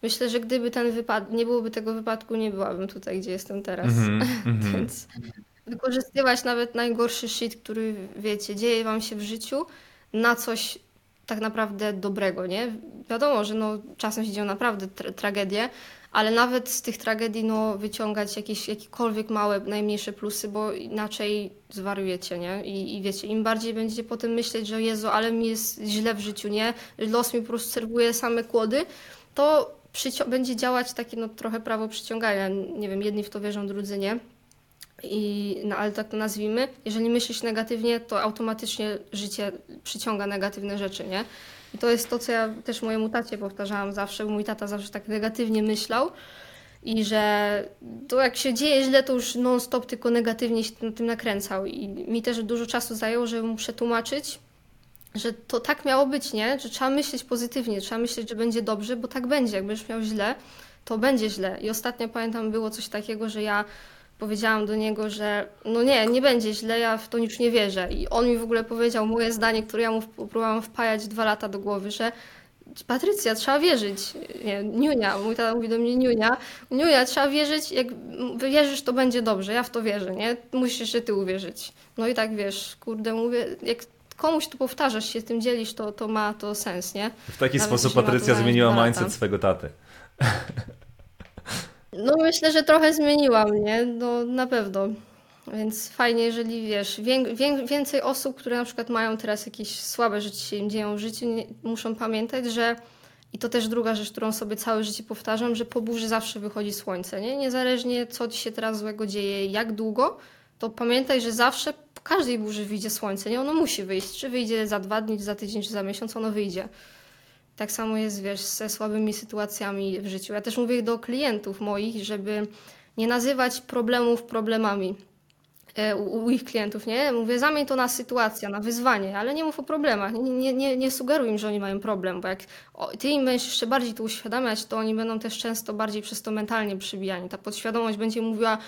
Myślę, że gdyby ten wypadek, nie byłoby tego wypadku, nie byłabym tutaj, gdzie jestem teraz. Mm -hmm. Więc wykorzystywać nawet najgorszy shit, który wiecie, dzieje wam się w życiu na coś tak naprawdę dobrego, nie? Wiadomo, że no, czasem się dzieją naprawdę tra tragedie, ale nawet z tych tragedii no, wyciągać jakieś jakiekolwiek małe, najmniejsze plusy, bo inaczej zwariujecie, nie? I, I wiecie, im bardziej będziecie potem myśleć, że Jezu, ale mi jest źle w życiu, nie? Los mi po prostu serwuje same kłody, to będzie działać takie no, trochę prawo przyciągania. Nie wiem, jedni w to wierzą, drudzy nie. I, no, ale tak to nazwijmy, jeżeli myślisz negatywnie, to automatycznie życie przyciąga negatywne rzeczy, nie? I to jest to, co ja też mojemu tacie powtarzałam zawsze, bo mój tata zawsze tak negatywnie myślał i że to jak się dzieje źle, to już non-stop tylko negatywnie się tym nakręcał. I mi też dużo czasu zajęło, żeby mu przetłumaczyć, że to tak miało być, nie? Że trzeba myśleć pozytywnie, trzeba myśleć, że będzie dobrze, bo tak będzie. Jak będziesz miał źle, to będzie źle. I ostatnio pamiętam, było coś takiego, że ja powiedziałam do niego, że no nie, nie będzie źle, ja w to już nie wierzę. I on mi w ogóle powiedział moje zdanie, które ja mu próbowałam wpajać dwa lata do głowy, że Patrycja, trzeba wierzyć. Nie, Niunia, mój tata mówi do mnie Niunia. Niunia, trzeba wierzyć, jak wierzysz, to będzie dobrze, ja w to wierzę, nie? Musisz się ty uwierzyć. No i tak wiesz, kurde, mówię, jak komuś to powtarzasz, się tym dzielisz, to, to ma to sens, nie? W taki Nawet sposób Patrycja zmieniła mindset swojego taty. No myślę, że trochę zmieniła mnie, no na pewno. Więc fajnie, jeżeli wiesz, wię, wię, więcej osób, które na przykład mają teraz jakieś słabe rzeczy się im dzieją w życiu, nie, muszą pamiętać, że i to też druga rzecz, którą sobie całe życie powtarzam, że po burzy zawsze wychodzi słońce, nie? Niezależnie co ci się teraz złego dzieje, jak długo, to pamiętaj, że zawsze po każdej burzy wyjdzie słońce, nie? Ono musi wyjść. Czy wyjdzie za dwa dni, czy za tydzień, czy za miesiąc, ono wyjdzie. Tak samo jest, wiesz, ze słabymi sytuacjami w życiu. Ja też mówię do klientów moich, żeby nie nazywać problemów problemami e, u, u ich klientów, nie? Mówię, zamień to na sytuację, na wyzwanie, ale nie mów o problemach. Nie, nie, nie, sugeruj im, że oni mają problem, bo jak ty im będziesz jeszcze bardziej to uświadamiać, to oni będą też często bardziej przez to mentalnie przybijani. Ta podświadomość będzie mówiła,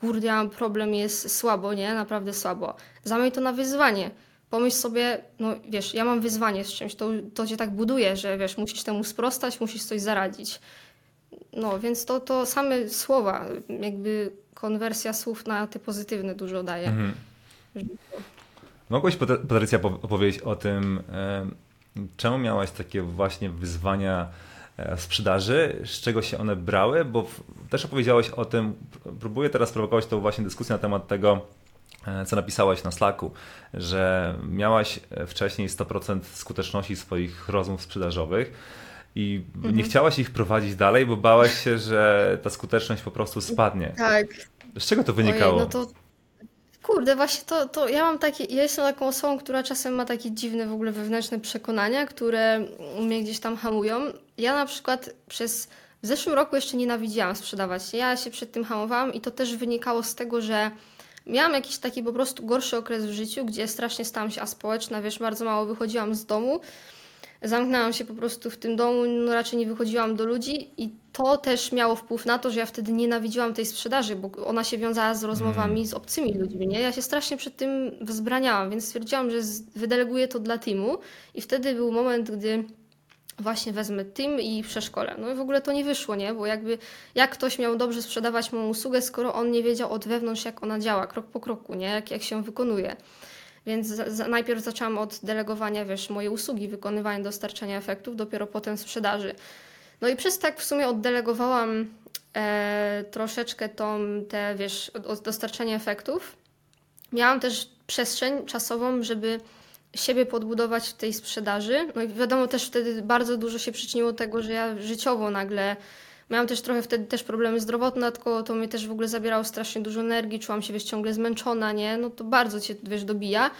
kurde, problem, jest słabo, nie? Naprawdę słabo. Zamień to na wyzwanie pomyśl sobie, no wiesz, ja mam wyzwanie z czymś, to, to cię tak buduje, że wiesz, musisz temu sprostać, musisz coś zaradzić. No, więc to, to same słowa, jakby konwersja słów na te pozytywne dużo daje. Mhm. Mogłaś, Patrycja, opowiedzieć o tym, czemu miałaś takie właśnie wyzwania e, w sprzedaży, z czego się one brały, bo też opowiedziałeś o tym, próbuję teraz prowokować tą właśnie dyskusję na temat tego, co napisałaś na Slacku, że miałaś e, wcześniej 100% skuteczności swoich rozmów sprzedażowych i mhm. nie chciałaś ich prowadzić dalej, bo bałaś się, że ta skuteczność po prostu spadnie. Tak. Z czego to wynikało? Ojej, no to Kurde, właśnie to, to ja mam takie, ja jestem taką osobą, która czasem ma takie dziwne w ogóle wewnętrzne przekonania, które mnie gdzieś tam hamują. Ja na przykład przez w zeszłym roku jeszcze nienawidziłam sprzedawać. Ja się przed tym hamowałam i to też wynikało z tego, że miałam jakiś taki po prostu gorszy okres w życiu, gdzie strasznie stałam się aspołeczna, wiesz, bardzo mało wychodziłam z domu. Zamknęłam się po prostu w tym domu, no raczej nie wychodziłam do ludzi i to też miało wpływ na to, że ja wtedy nienawidziłam tej sprzedaży, bo ona się wiązała z rozmowami z obcymi ludźmi, nie? Ja się strasznie przed tym wzbraniałam, więc stwierdziłam, że wydeleguję to dla teamu i wtedy był moment, gdy właśnie wezmę team i przeszkolę. No i w ogóle to nie wyszło, nie? Bo jakby jak ktoś miał dobrze sprzedawać moją usługę, skoro on nie wiedział od wewnątrz, jak ona działa, krok po kroku, nie? Jak, jak się wykonuje. Więc za, za, najpierw zaczęłam od delegowania, wiesz, mojej usługi, wykonywania, dostarczania efektów, dopiero potem sprzedaży. No i przez tak w sumie oddelegowałam e, troszeczkę tą, te, wiesz, dostarczania efektów. Miałam też przestrzeń czasową, żeby siebie podbudować w tej sprzedaży. No i wiadomo, też wtedy bardzo dużo się przyczyniło do tego, że ja życiowo nagle miałam też trochę wtedy też problemy zdrowotne, tylko to mnie też w ogóle zabierało strasznie dużo energii, czułam się wiesz, ciągle zmęczona, nie? No to bardzo cię wiesz, dobija.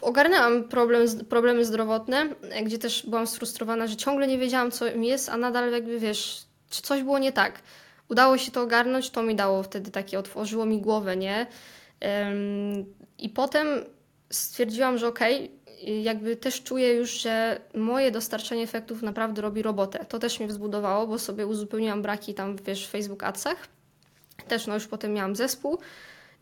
Ogarnęłam problem, problemy zdrotne, gdzie też byłam sfrustrowana, że ciągle nie wiedziałam, co mi jest, a nadal jakby wiesz, czy coś było nie tak. Udało się to ogarnąć, to mi dało wtedy takie, otworzyło mi głowę, nie? I potem stwierdziłam, że okej, jakby też czuję już, że moje dostarczanie efektów naprawdę robi robotę. To też mnie wzbudowało, bo sobie uzupełniłam braki tam, wiesz, w Facebook Adsach. Też no już potem miałam zespół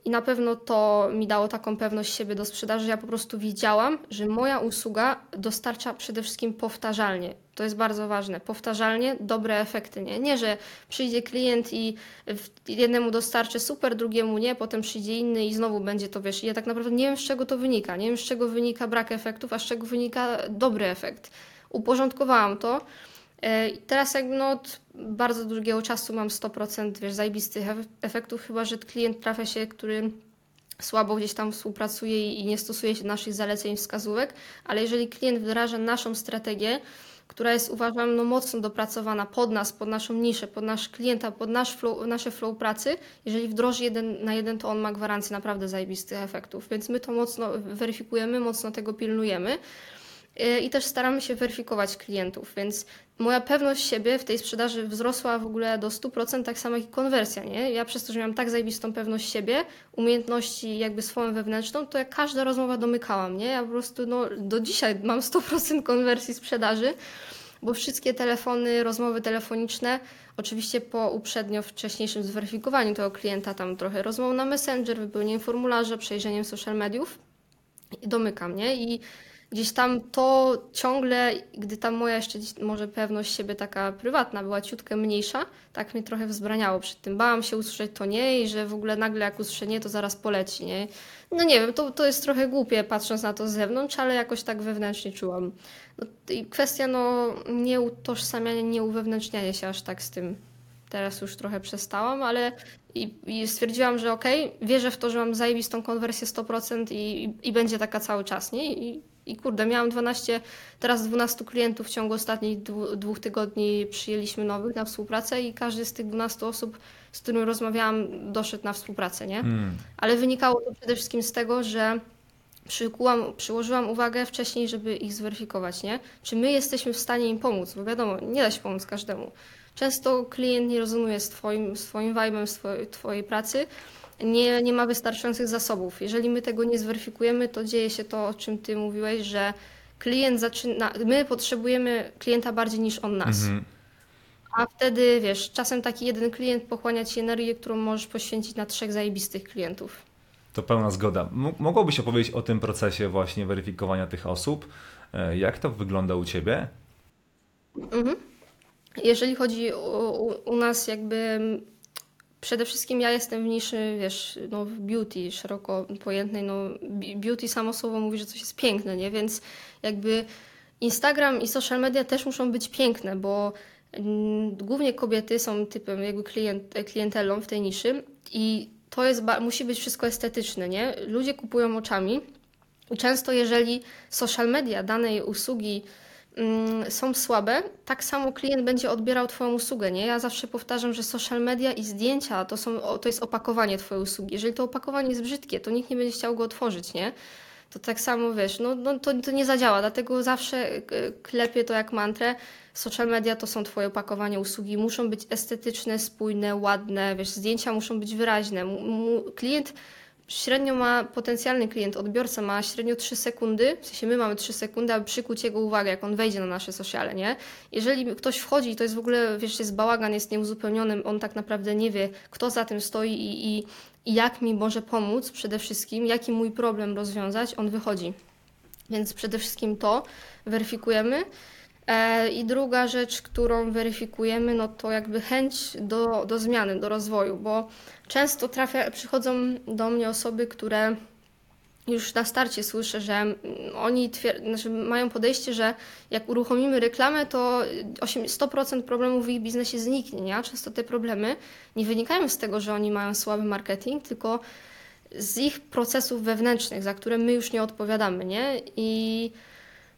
i na pewno to mi dało taką pewność siebie do sprzedaży. Ja po prostu wiedziałam, że moja usługa dostarcza przede wszystkim powtarzalnie. To jest bardzo ważne. Powtarzalnie dobre efekty. Nie, nie że przyjdzie klient i jednemu dostarczy super, drugiemu nie, potem przyjdzie inny i znowu będzie to, wiesz, ja tak naprawdę nie wiem z czego to wynika. Nie wiem z czego wynika brak efektów, a z czego wynika dobry efekt. Uporządkowałam to. E, I teraz jakby no od bardzo długiego czasu mam 100% wiesz, zajebistych ef- efektów, chyba że klient trafia się, który słabo gdzieś tam współpracuje i i nie stosuje się naszych zaleceń, wskazówek, ale jeżeli klient wdraża naszą strategię, która jest uważam no, mocno dopracowana pod nas, pod naszą niszę, pod nasz klienta, pod nasz flow, nasze flow pracy, jeżeli wdroży jeden na jeden, to on ma gwarancję naprawdę zajebistych efektów, więc my to mocno weryfikujemy, mocno tego pilnujemy. Y, i też staramy się weryfikować klientów, więc moja pewność siebie w tej sprzedaży wzrosła w ogóle do 100%, tak samo jak i konwersja, nie? Ja przez to, że miałam tak zajebistą pewność siebie, umiejętności jakby swoją wewnętrzną, to jak każda rozmowa domykałam, nie? Ja po prostu no, do dzisiaj mam 100% konwersji sprzedaży, bo wszystkie telefony, rozmowy telefoniczne, oczywiście po uprzednio wcześniejszym zweryfikowaniu tego klienta, tam trochę rozmów na Messenger, wypełnieniem formularza, przejrzeniem social mediów, domykam, nie? I gdzieś tam to ciągle, gdy ta moja jeszcze może pewność siebie taka prywatna była ciutkę mniejsza, tak mnie trochę wzbraniało przed tym. Bałam się usłyszeć to nie i że w ogóle nagle jak usłyszę nie, to zaraz poleci, nie? No nie wiem, to, to jest trochę głupie patrząc na to z zewnątrz, ale jakoś tak wewnętrznie czułam. No, I kwestia no nie utożsamiania, nie uwewnętrzniania się aż tak z tym. Teraz już trochę przestałam, ale i, i stwierdziłam, że okej, wierzę w to, że mam zajebistą konwersję 100% i, i, i będzie taka cały czas, nie? I, I kurde, miałam 12, teraz 12 klientów w ciągu ostatnich dwóch tygodni przyjęliśmy nowych na współpracę i każdy z tych 12 osób, z którym rozmawiałam, doszedł na współpracę, nie? Hmm. Ale wynikało to przede wszystkim z tego, że przykułam, przyłożyłam uwagę wcześniej, żeby ich zweryfikować, nie? Czy my jesteśmy w stanie im pomóc? Bo wiadomo, nie da się pomóc każdemu. Często klient nie rezonuje z twoim, z twoim vibe'em, z twojej, twojej pracy, nie, nie ma wystarczających zasobów. Jeżeli my tego nie zweryfikujemy, to dzieje się to, o czym ty mówiłeś, że klient zaczyna, my potrzebujemy klienta bardziej niż on nas. Mhm. A wtedy, wiesz, czasem taki jeden klient pochłania ci energię, którą możesz poświęcić na trzech zajebistych klientów. To pełna zgoda. M- mogłabyś opowiedzieć o tym procesie właśnie weryfikowania tych osób? E, Jak to wygląda u Ciebie? Mhm. Jeżeli chodzi o, u, u nas jakby przede wszystkim ja jestem w niszy, wiesz, no w beauty szeroko pojętnej, no beauty samo słowo mówi, że coś jest piękne, nie? Więc jakby Instagram i social media też muszą być piękne, bo mm, głównie kobiety są typem jakby klient, klientelą w tej niszy i to jest, musi być wszystko estetyczne, nie? Ludzie kupują oczami i często jeżeli social media danej usługi są słabe, tak samo klient będzie odbierał Twoją usługę, nie? Ja zawsze powtarzam, że social media i zdjęcia to, są, to jest opakowanie Twojej usługi. Jeżeli to opakowanie jest brzydkie, to nikt nie będzie chciał go otworzyć, nie? to tak samo wiesz, no, no to, to nie zadziała, dlatego zawsze e, klepię to jak mantrę. Social media to są twoje opakowania usługi, muszą być estetyczne, spójne, ładne, wiesz, zdjęcia muszą być wyraźne. Klient średnio ma, potencjalny klient, odbiorca ma średnio 3 sekundy, w sensie my mamy 3 sekundy, aby przykuć jego uwagę, jak on wejdzie na nasze sociale, nie? Jeżeli ktoś wchodzi, to jest w ogóle, wiesz, jest bałagan, jest nieuzupełniony, on tak naprawdę nie wie, kto za tym stoi i, i, i jak mi może pomóc przede wszystkim, jaki mój problem rozwiązać, on wychodzi. Więc przede wszystkim to weryfikujemy. E, I druga rzecz, którą weryfikujemy, no to jakby chęć do, do zmiany, do rozwoju, bo często trafia, przychodzą do mnie osoby, które już na starcie słyszę, że oni twier- znaczy mają podejście, że jak uruchomimy reklamę, to 100% problemów w ich biznesie zniknie. Nie? Często te problemy nie wynikają z tego, że oni mają słaby marketing, tylko z ich procesów wewnętrznych, za które my już nie odpowiadamy. Nie? I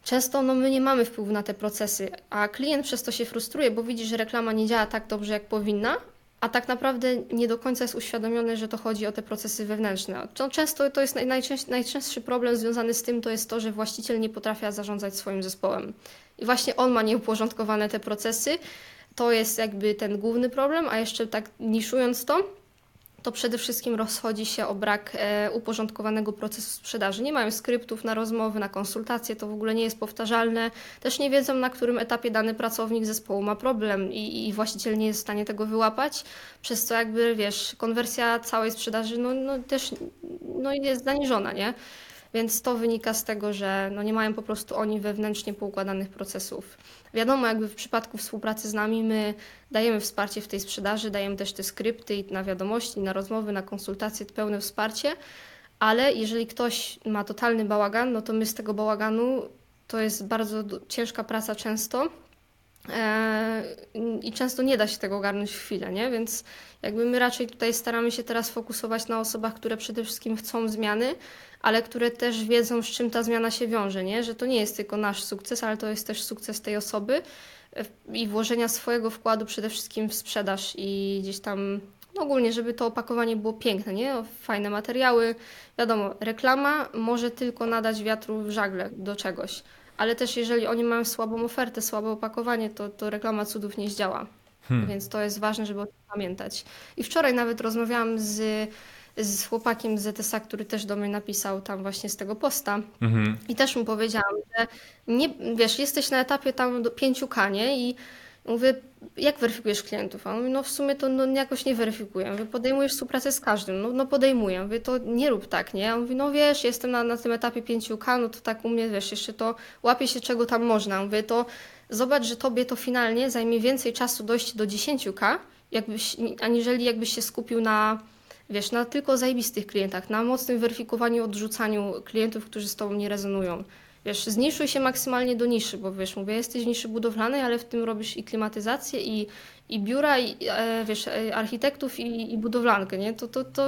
Często no, my nie mamy wpływu na te procesy, a klient przez to się frustruje, bo widzi, że reklama nie działa tak dobrze, jak powinna, a tak naprawdę nie do końca jest uświadomiony, że to chodzi o te procesy wewnętrzne. Często to jest najczęstszy, najczęstszy problem związany z tym, to jest to, że właściciel nie potrafi zarządzać swoim zespołem. I właśnie on ma nieuporządkowane te procesy. To jest jakby ten główny problem, a jeszcze tak niszując to, to przede wszystkim rozchodzi się o brak e, uporządkowanego procesu sprzedaży. Nie mają skryptów na rozmowy, na konsultacje, to w ogóle nie jest powtarzalne. Też nie wiedzą, na którym etapie dany pracownik zespołu ma problem i, i właściciel nie jest w stanie tego wyłapać, przez co jakby, wiesz, konwersja całej sprzedaży no, no też no, jest zaniżona, nie? Więc to wynika z tego, że no nie mają po prostu oni wewnętrznie poukładanych procesów. Wiadomo, jakby w przypadku współpracy z nami my dajemy wsparcie w tej sprzedaży, dajemy też te skrypty i na wiadomości, na rozmowy, na konsultacje, pełne wsparcie, ale jeżeli ktoś ma totalny bałagan, no to my z tego bałaganu to jest bardzo ciężka praca często i często nie da się tego ogarnąć w chwilę, nie? Więc jakby my raczej tutaj staramy się teraz fokusować na osobach, które przede wszystkim chcą zmiany, ale które też wiedzą, z czym ta zmiana się wiąże, nie? że to nie jest tylko nasz sukces, ale to jest też sukces tej osoby i włożenia swojego wkładu przede wszystkim w sprzedaż i gdzieś tam no ogólnie, żeby to opakowanie było piękne, nie? Fajne materiały. Wiadomo, reklama może tylko nadać wiatru w żagle do czegoś, ale też jeżeli oni mają słabą ofertę, słabe opakowanie, to, to reklama cudów nie zdziała. Hmm. Więc to jest ważne, żeby o tym pamiętać. I wczoraj nawet rozmawiałam z z chłopakiem z ZSA, który też do mnie napisał tam właśnie z tego posta. Mhm. I też mu powiedziałam, że nie, wiesz, jesteś na etapie tam do 5K, nie? I mówię, jak weryfikujesz klientów? A on mówi, no w sumie to no, jakoś nie weryfikuję. Mówię, podejmujesz współpracę z każdym. No, no podejmuję. Mówię, to nie rób tak, nie? A on mówi, no wiesz, jestem na, na tym etapie 5K, no to tak u mnie, wiesz, jeszcze to łapie się czego tam można. Mówię, to zobacz, że tobie to finalnie zajmie więcej czasu dojść do 10K, jakbyś, aniżeli jakbyś się skupił na wiesz, na tylko zajebistych klientach, na mocnym weryfikowaniu, odrzucaniu klientów, którzy z Tobą nie rezonują. Wiesz, zniszuj się maksymalnie do niszy, bo wiesz, mówię, jesteś w niszy budowlanej, ale w tym robisz i klimatyzację, i, i biura, i e, wiesz, e, architektów, i, i budowlankę, nie? To, to, to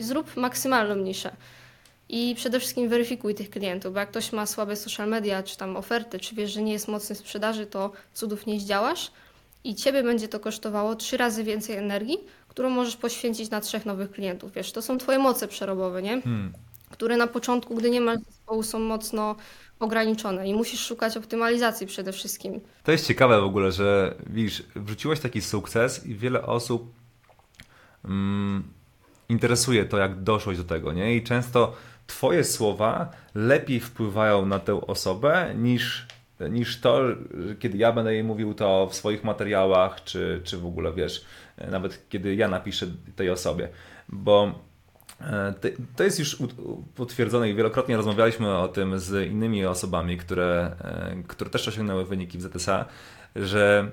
zrób maksymalną niszę. I przede wszystkim weryfikuj tych klientów, bo jak ktoś ma słabe social media, czy tam oferty, czy wiesz, że nie jest mocny w sprzedaży, to cudów nie zdziałasz i ciebie będzie to kosztowało trzy razy więcej energii, którą możesz poświęcić na trzech nowych klientów. Wiesz, to są twoje moce przerobowe, nie? Hmm. Które na początku, gdy nie masz zespołu, są mocno ograniczone i musisz szukać optymalizacji przede wszystkim. To jest ciekawe w ogóle, że widzisz, wrzuciłeś taki sukces i wiele osób mm, interesuje to, jak doszłeś do tego, nie? I często twoje słowa lepiej wpływają na tę osobę niż niż to, kiedy ja będę jej mówił to w swoich materiałach, czy, czy w ogóle wiesz, nawet kiedy ja napiszę tej osobie. Bo to jest już potwierdzone i wielokrotnie rozmawialiśmy o tym z innymi osobami, które, e, które też osiągnęły wyniki w ZSA, że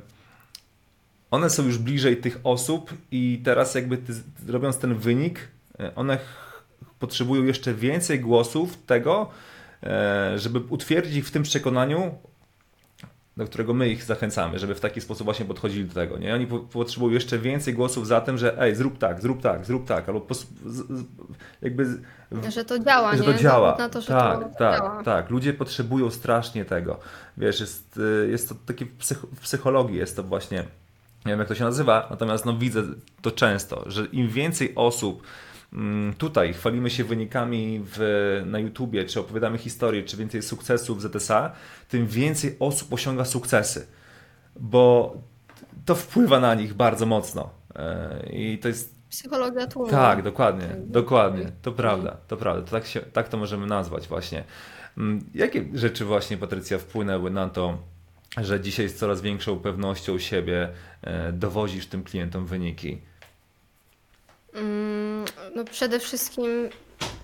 one są już bliżej tych osób i teraz jakby ty, robiąc ten wynik, e, one potrzebują jeszcze więcej głosów tego, żeby utwierdzić ich w tym przekonaniu, do którego my ich zachęcamy, żeby w taki sposób właśnie podchodzili do tego. Nie? Oni po, potrzebują jeszcze więcej głosów za tym, że ej, zrób tak, zrób tak, zrób tak, albo jakby... Że to działa, że nie? to działa. Na to, że tak, to tak, działa. tak. Ludzie potrzebują strasznie tego. Wiesz, jest, y, jest to takie w, psych, w psychologii jest to właśnie, nie wiem jak to się nazywa, natomiast no widzę to często, że im więcej osób tutaj chwalimy się wynikami w, na YouTubie, czy opowiadamy historię, czy więcej sukcesów w ZSA, tym więcej osób osiąga sukcesy, bo to wpływa na nich bardzo mocno. E, I to jest Psychologia tłumu. tak, dokładnie, Tak. dokładnie, to prawda, to prawda, to tak, się, tak to możemy nazwać właśnie. Mm, Jakie rzeczy właśnie, Patrycja, wpłynęły na to, że dzisiaj z coraz większą pewnością siebie e, dowozisz tym klientom wyniki? Mm, No przede wszystkim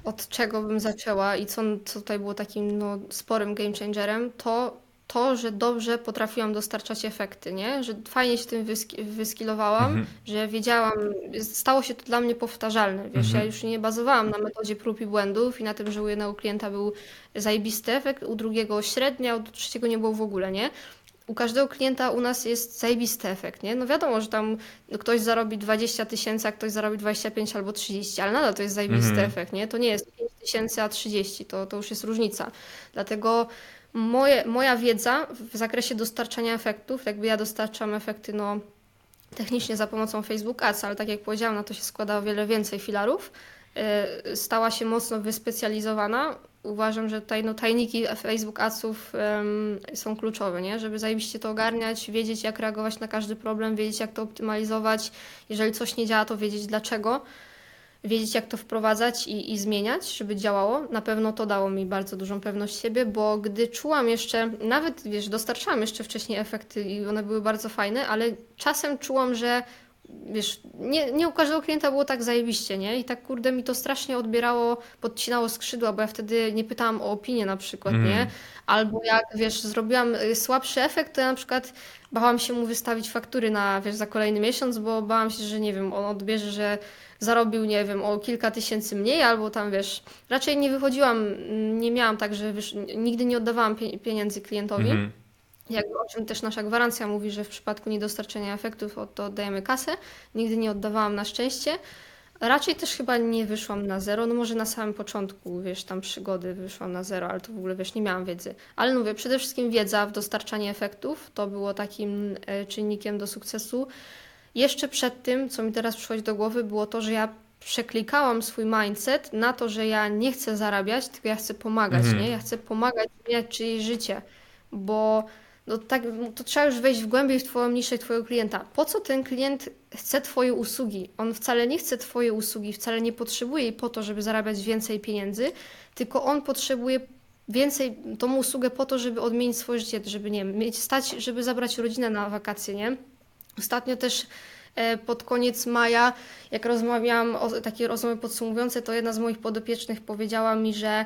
od czego bym zaczęła i co, co tutaj było takim no, sporym game changerem, to to, że dobrze potrafiłam dostarczać efekty, nie? Że fajnie się tym wyski wyskilowałam, Mhm. że wiedziałam, stało się to dla mnie powtarzalne, wiesz, ja Mhm. już nie bazowałam na metodzie prób i błędów i na tym, że u jednego klienta był zajebisty efekt, u drugiego średnia, u trzeciego nie było w ogóle, nie? U każdego klienta u nas jest zajebisty efekt, nie? No wiadomo, że tam ktoś zarobi 20 tysięcy, a ktoś zarobi 25 albo 30, ale nadal to jest zajebisty Mhm. efekt, nie? To nie jest 5 tysięcy, a 30, to, to już jest różnica. Dlatego moje, moja wiedza w zakresie dostarczania efektów, jakby ja dostarczam efekty, no technicznie za pomocą Facebook Ads, ale tak jak powiedziałam, na to się składa o wiele więcej filarów, y, stała się mocno wyspecjalizowana. Uważam, że tutaj no, tajniki Facebook Adsów em, są kluczowe, nie? żeby zajebiście to ogarniać, wiedzieć jak reagować na każdy problem, wiedzieć jak to optymalizować, jeżeli coś nie działa, to wiedzieć dlaczego, wiedzieć jak to wprowadzać i, i zmieniać, żeby działało. Na pewno to dało mi bardzo dużą pewność siebie, bo gdy czułam jeszcze, nawet wiesz, dostarczałam jeszcze wcześniej efekty i one były bardzo fajne, ale czasem czułam, że wiesz, nie, nie u każdego klienta było tak zajebiście, nie? I tak kurde mi to strasznie odbierało, podcinało skrzydła, bo ja wtedy nie pytałam o opinię na przykład, Mhm. nie? Albo jak, wiesz, zrobiłam y, słabszy efekt, to ja na przykład bałam się mu wystawić faktury na, wiesz, za kolejny miesiąc, bo bałam się, że nie wiem, on odbierze, że zarobił, nie wiem, o kilka tysięcy mniej, albo tam, wiesz, raczej nie wychodziłam, mm, nie miałam tak, że wiesz, nigdy nie oddawałam pie- pieniędzy klientowi. Mhm. Jakby o czym też nasza gwarancja mówi, że w przypadku niedostarczenia efektów o- to oddajemy kasę. Nigdy nie oddawałam na szczęście. Raczej też chyba nie wyszłam na zero, no może na samym początku, wiesz, tam przygody wyszłam na zero, ale to w ogóle, wiesz, nie miałam wiedzy. Ale mówię, przede wszystkim wiedza w dostarczaniu efektów, to było takim e, czynnikiem do sukcesu. Jeszcze przed tym, co mi teraz przychodzi do głowy, było to, że ja przeklikałam swój mindset na to, że ja nie chcę zarabiać, tylko ja chcę pomagać, Mhm. nie? Ja chcę pomagać zmieniać czyjeś życie, bo no tak, to trzeba już wejść w głębiej w Twoją niszę Twojego klienta. Po co ten klient chce Twoje usługi? On wcale nie chce Twoje usługi, wcale nie potrzebuje jej po to, żeby zarabiać więcej pieniędzy, tylko on potrzebuje więcej tą usługę po to, żeby odmienić swoje życie, żeby nie wiem, mieć stać, żeby zabrać rodzinę na wakacje, nie? Ostatnio też e, pod koniec maja, jak rozmawiałam o takie rozmowy podsumowujące, to jedna z moich podopiecznych powiedziała mi, że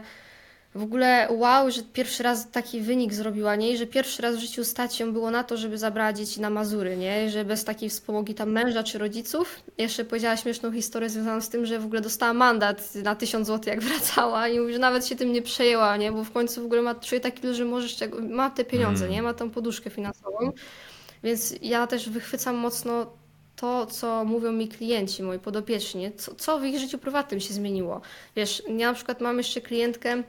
w ogóle wow, że pierwszy raz taki wynik zrobiła, nie? I że pierwszy raz w życiu stać ją było na to, żeby zabrała dzieci na Mazury, nie? I że bez takiej wspomogi tam męża czy rodziców. Jeszcze powiedziała śmieszną historię związaną z tym, że w ogóle dostała mandat na 1000 zł jak wracała i mówi, że nawet się tym nie przejęła, nie? Bo w końcu w ogóle ma, czuje taki że możesz ma te pieniądze, Mm. nie? Ma tą poduszkę finansową. Więc ja też wychwycam mocno to, co mówią mi klienci, moi podopieczni, co, co w ich życiu prywatnym się zmieniło. Wiesz, ja na przykład mam jeszcze klientkę,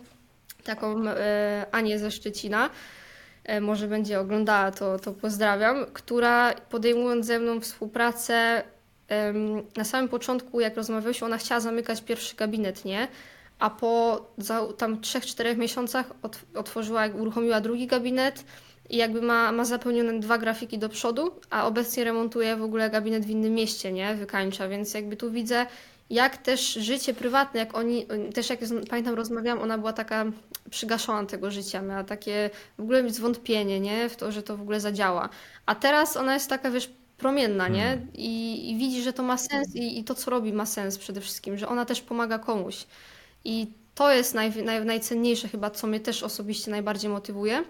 taką e, Anię ze Szczecina, e, może będzie oglądała, to, to pozdrawiam, która podejmując ze mną współpracę, na samym początku, jak rozmawialiśmy, ona chciała zamykać pierwszy gabinet, nie? A po tam 3-4 miesiącach ot, otworzyła, uruchomiła drugi gabinet i jakby ma, ma zapełnione dwa grafiki do przodu, a obecnie remontuje w ogóle gabinet w innym mieście, nie? Wykańcza, więc jakby tu widzę, jak też życie prywatne, jak oni, też jak pamiętam rozmawiałam, ona była taka przygaszona tego życia, miała takie w ogóle zwątpienie, nie? W to, że to w ogóle zadziała. A teraz ona jest taka, wiesz, promienna, nie? Hmm. I, i widzi, że to ma sens i, i to, co robi, ma sens przede wszystkim, że ona też pomaga komuś. I to jest naj, naj, najcenniejsze chyba, co mnie też osobiście najbardziej motywuje,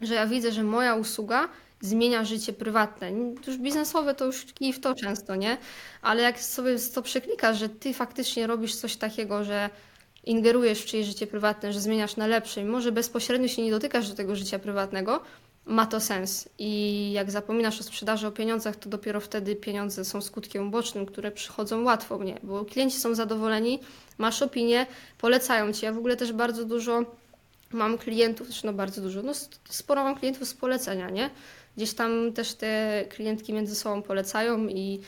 że ja widzę, że moja usługa zmienia życie prywatne. Już biznesowe to już kij w to często, nie? Ale jak sobie to przeklikasz, że ty faktycznie robisz coś takiego, że ingerujesz w czyjeś życie prywatne, że zmieniasz na lepsze może bezpośrednio się nie dotykasz do tego życia prywatnego, ma to sens. I jak zapominasz o sprzedaży, o pieniądzach, to dopiero wtedy pieniądze są skutkiem ubocznym, które przychodzą łatwo mnie, bo klienci są zadowoleni, masz opinię, polecają ci. Ja w ogóle też bardzo dużo mam klientów, znaczy no bardzo dużo, no sporo mam klientów z polecenia, nie? Gdzieś tam też te klientki między sobą polecają i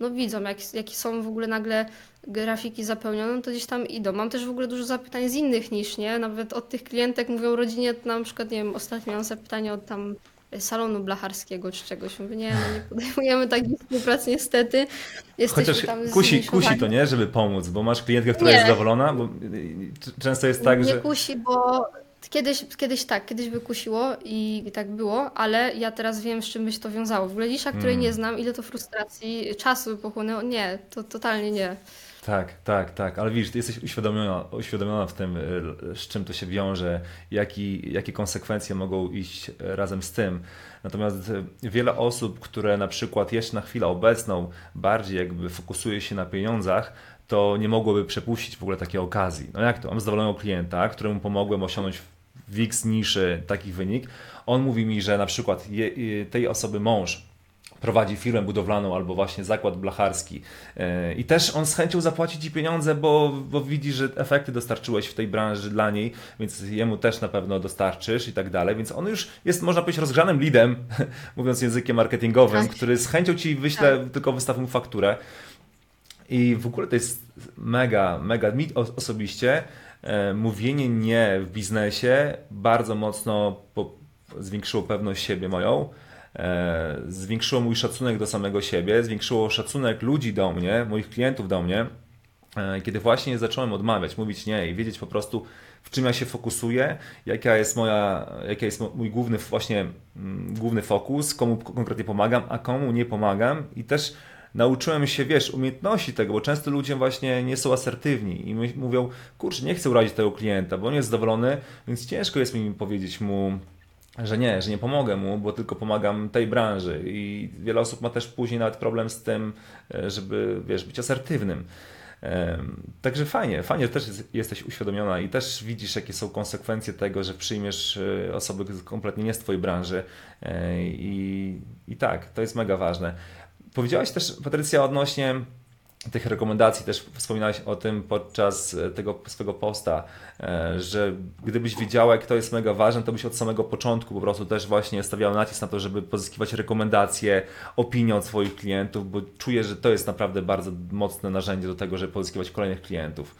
no widzą, jak, jakie są w ogóle nagle grafiki zapełnione, no to gdzieś tam idą. Mam też w ogóle dużo zapytań z innych niż, nie? Nawet od tych klientek mówią rodzinie, na przykład, nie wiem, ostatnio miałam zapytanie od tam salonu blacharskiego czy czegoś. Mówię, nie, no nie podejmujemy takiej współpracy niestety. Jesteśmy Chociaż tam kusi, kusi to, nie? Żeby pomóc, bo masz klientkę, która nie. jest zadowolona, bo często jest tak, nie że... Nie kusi, bo Kiedyś, kiedyś tak, kiedyś by kusiło i, i tak było, ale ja teraz wiem, z czym by się to wiązało. W ogóle Lisza, której mm. nie znam, ile to frustracji, czasu by pochłonęło. Nie, to totalnie nie. Tak, tak, tak, ale widzisz, ty jesteś uświadomiona, uświadomiona w tym, y, z czym to się wiąże, jaki, jakie konsekwencje mogą iść razem z tym. Natomiast y, wiele osób, które na przykład jeszcze na chwilę obecną bardziej jakby fokusuje się na pieniądzach, to nie mogłoby przepuścić w ogóle takiej okazji. No jak to? Mam zadowolonego klienta, któremu pomogłem osiągnąć w X niszy taki wynik. On mówi mi, że na przykład je, tej osoby mąż prowadzi firmę budowlaną albo właśnie zakład blacharski e, i też on z chęcią zapłaci Ci pieniądze, bo, bo widzi, że efekty dostarczyłeś w tej branży dla niej, więc jemu też na pewno dostarczysz i tak dalej, więc on już jest, można powiedzieć, rozgrzanym leadem, mówiąc językiem marketingowym, tak. który z chęcią Ci wyśle, tak. tylko wystaw mu fakturę. I w ogóle to jest mega, mega, mi osobiście mówienie nie w biznesie bardzo mocno zwiększyło pewność siebie moją, e, zwiększyło mój szacunek do samego siebie, zwiększyło szacunek ludzi do mnie, moich klientów do mnie, e, kiedy właśnie zacząłem odmawiać, mówić nie i wiedzieć po prostu, w czym ja się fokusuję, jaka jest moja, jaki jest mój główny właśnie mm, główny fokus, komu konkretnie pomagam, a komu nie pomagam i też nauczyłem się, wiesz, umiejętności tego, bo często ludzie właśnie nie są asertywni i mówią, kurczę, nie chcę urazić tego klienta, bo on jest zadowolony, więc ciężko jest mi powiedzieć mu, że nie, że nie pomogę mu, bo tylko pomagam tej branży i wiele osób ma też później nawet problem z tym, e, żeby, wiesz, być asertywnym. Także fajnie, fajnie, że też jesteś uświadomiona i też widzisz, jakie są konsekwencje tego, że przyjmiesz e, osoby kompletnie nie z Twojej branży. E, I, I tak, to jest mega ważne. Powiedziałaś też, Patrycja, odnośnie tych rekomendacji, też wspominałaś o tym podczas e, tego swojego posta, e, że gdybyś wiedziała, jak to jest mega ważne, to byś od samego początku po prostu też właśnie stawiała nacisk na to, żeby pozyskiwać rekomendacje, opinie od swoich klientów, bo czuję, że to jest naprawdę bardzo mocne narzędzie do tego, żeby pozyskiwać kolejnych klientów.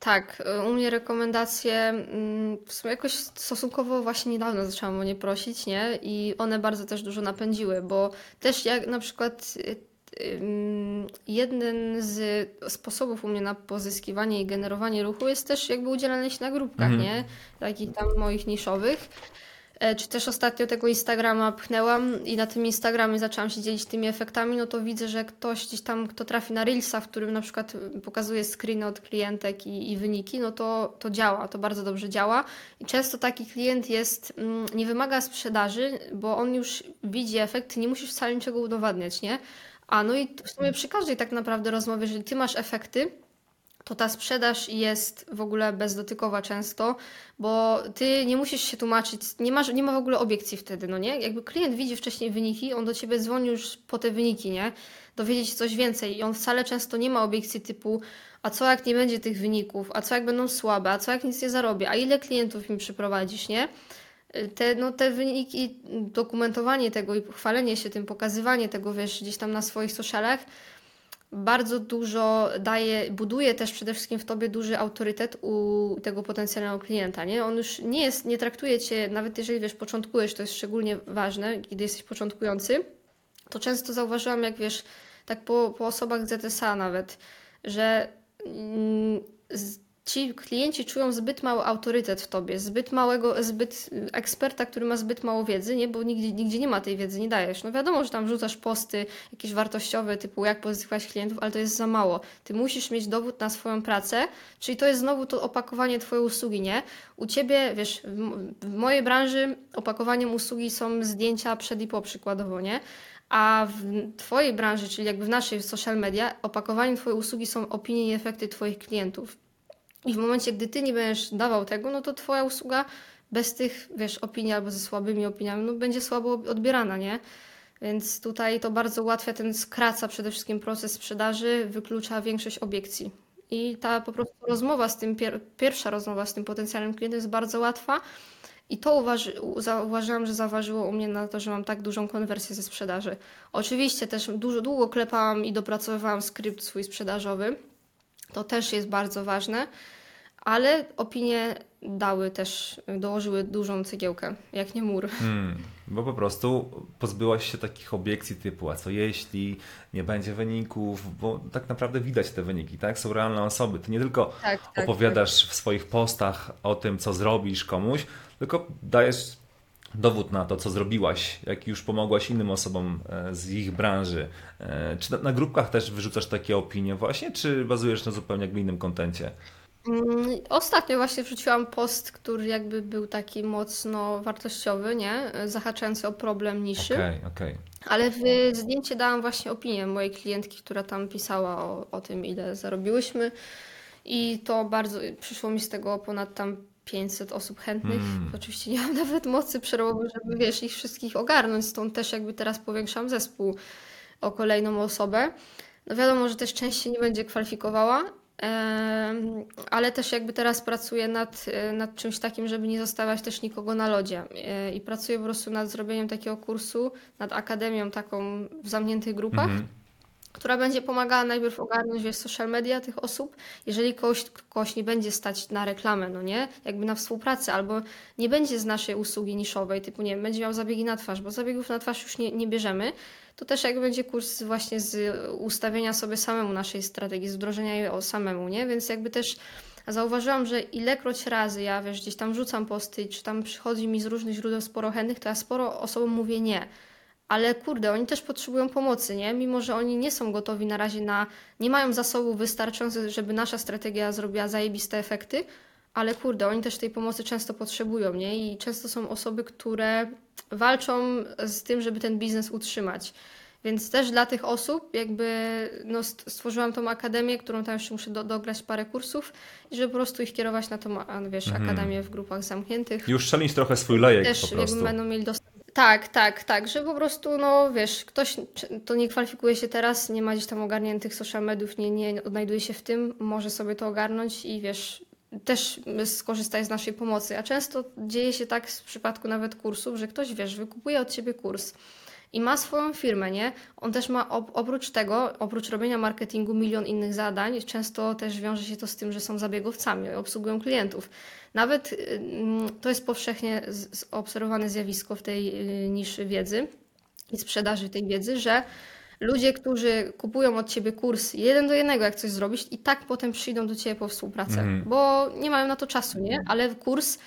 Tak, y, u mnie rekomendacje mm, w sumie jakoś stosunkowo właśnie niedawno zaczęłam o nie prosić, nie? I one bardzo też dużo napędziły, bo też jak na przykład y, jeden z sposobów u mnie na pozyskiwanie i generowanie ruchu jest też jakby udzielanie się na grupkach, mhm. nie? Takich tam moich niszowych. E, czy też ostatnio tego Instagrama pchnęłam i na tym Instagramie zaczęłam się dzielić tymi efektami, no to widzę, że ktoś gdzieś tam, kto trafi na Reelsa, w którym na przykład pokazuje screen od klientek i, i wyniki, no to, to działa, to bardzo dobrze działa. I często taki klient jest, mm, nie wymaga sprzedaży, bo on już widzi efekt, nie musisz wcale niczego udowadniać, nie? A no i w sumie przy każdej tak naprawdę rozmowie, jeżeli ty masz efekty, to ta sprzedaż jest w ogóle bezdotykowa często, bo ty nie musisz się tłumaczyć, nie, masz, nie ma w ogóle obiekcji wtedy, no nie? Jakby klient widzi wcześniej wyniki, on do ciebie dzwoni już po te wyniki, nie? Dowiedzieć się coś więcej i on wcale często nie ma obiekcji typu a co jak nie będzie tych wyników, a co jak będą słabe, a co jak nic nie zarobię, a ile klientów mi przyprowadzisz, nie? Te, no, te wyniki, dokumentowanie tego i chwalenie się tym, pokazywanie tego, wiesz, gdzieś tam na swoich socialach, bardzo dużo daje, buduje też przede wszystkim w tobie duży autorytet u tego potencjalnego klienta, nie? On już nie jest, nie traktuje cię, nawet jeżeli wiesz, początkujesz, to jest szczególnie ważne, kiedy jesteś początkujący, to często zauważyłam, jak wiesz, tak po, po osobach ZSA nawet, że mm, ci klienci czują zbyt mały autorytet w tobie, zbyt małego, zbyt eksperta, który ma zbyt mało wiedzy, nie? bo nigdzie, nigdzie nie ma tej wiedzy, nie dajesz. No wiadomo, że tam rzucasz posty jakieś wartościowe, typu jak pozyskiwać klientów, ale to jest za mało. Ty musisz mieć dowód na swoją pracę, czyli to jest znowu to opakowanie twojej usługi, nie? U ciebie, wiesz, w, w mojej branży opakowaniem usługi są zdjęcia przed i po przykładowo, nie? A w Twojej branży, czyli jakby w naszej social media, opakowaniem Twojej usługi są opinie i efekty Twoich klientów. I w momencie, gdy ty nie będziesz dawał tego, no to twoja usługa bez tych, wiesz, opinii albo ze słabymi opiniami, no będzie słabo odbierana, nie? Więc tutaj to bardzo ułatwia, ten skraca przede wszystkim proces sprzedaży, wyklucza większość obiekcji. I ta po prostu rozmowa z tym, pier pierwsza rozmowa z tym potencjalnym klientem jest bardzo łatwa I to uważy, zauważyłam, że zaważyło u mnie na to, że mam tak dużą konwersję ze sprzedaży. Oczywiście też dużo długo klepałam i dopracowywałam skrypt swój sprzedażowy. To też jest bardzo ważne, ale opinie dały też, dołożyły dużą cegiełkę, jak nie mur. Hmm, bo po prostu pozbyłaś się takich obiekcji typu, a co jeśli nie będzie wyników, bo tak naprawdę widać te wyniki, tak? Są realne osoby. Ty nie tylko Tak, tak, opowiadasz w swoich postach o tym, co zrobisz komuś, tylko dajesz dowód na to, co zrobiłaś, jak już pomogłaś innym osobom e, z ich branży. E, Czy na, grupkach też wyrzucasz takie opinie właśnie, czy bazujesz na zupełnie jakby innym kontencie? Mm, Ostatnio właśnie wrzuciłam post, który jakby był taki mocno wartościowy, nie? Zahaczający o problem niszy. Okej, okej. Ale w zdjęcie dałam właśnie opinię mojej klientki, która tam pisała o, o tym, ile zarobiłyśmy. I to bardzo przyszło mi z tego ponad tam 500 osób chętnych. Mm. Oczywiście nie mam nawet mocy przerobowej, żeby wiesz, ich wszystkich ogarnąć. Stąd też jakby teraz powiększam zespół o kolejną osobę. No wiadomo, że też część się nie będzie kwalifikowała, ale też jakby teraz pracuję nad, e, nad czymś takim, żeby nie zostawiać też nikogo na lodzie. E, I pracuję po prostu nad zrobieniem takiego kursu, nad akademią taką w zamkniętych grupach Mhm. Która będzie pomagała najpierw ogarnąć, wiesz, social media tych osób. Jeżeli kogoś, kogoś nie będzie stać na reklamę, no nie, jakby na współpracę, albo nie będzie z naszej usługi niszowej, typu, nie będzie miał zabiegi na twarz, bo zabiegów na twarz już nie, nie bierzemy, to też jakby będzie kurs właśnie z ustawienia sobie samemu naszej strategii, z wdrożenia jej samemu, nie, więc jakby też zauważyłam, że ilekroć razy ja, wiesz, gdzieś tam rzucam posty, czy tam przychodzi mi z różnych źródeł sporo chętnych, to ja sporo osobom mówię nie. Ale kurde, oni też potrzebują pomocy, nie? Mimo, że oni nie są gotowi na razie na. Nie mają zasobów wystarczających, żeby nasza strategia zrobiła zajebiste efekty, ale kurde, oni też tej pomocy często potrzebują, nie? I często są osoby, które walczą z tym, żeby ten biznes utrzymać. Więc też dla tych osób jakby no, st- stworzyłam tą akademię, którą tam jeszcze muszę do, dograć parę kursów i żeby po prostu ich kierować na tą, wiesz, akademię w grupach zamkniętych Już szalenić trochę swój lejek też po jakby prostu. będą mieli dostęp. Tak, tak, tak, że po prostu, no wiesz, ktoś to nie kwalifikuje się teraz, nie ma gdzieś tam ogarniętych social mediów, nie, nie odnajduje się w tym, może sobie to ogarnąć i wiesz, też skorzystać z naszej pomocy. A często dzieje się tak w przypadku nawet kursów, że ktoś, wiesz, wykupuje od ciebie kurs i ma swoją firmę, nie? On też ma op- oprócz tego, oprócz robienia marketingu, milion innych zadań. Często też wiąże się to z tym, że są zabiegowcami, obsługują klientów. Nawet y, mm, to jest powszechnie obserwowane zjawisko w tej y, niszy wiedzy i sprzedaży tej wiedzy, że ludzie, którzy kupują od ciebie kurs jeden do jednego, jak coś zrobić, i tak potem przyjdą do ciebie po współpracę, Mhm. bo nie mają na to czasu, nie? Ale kurs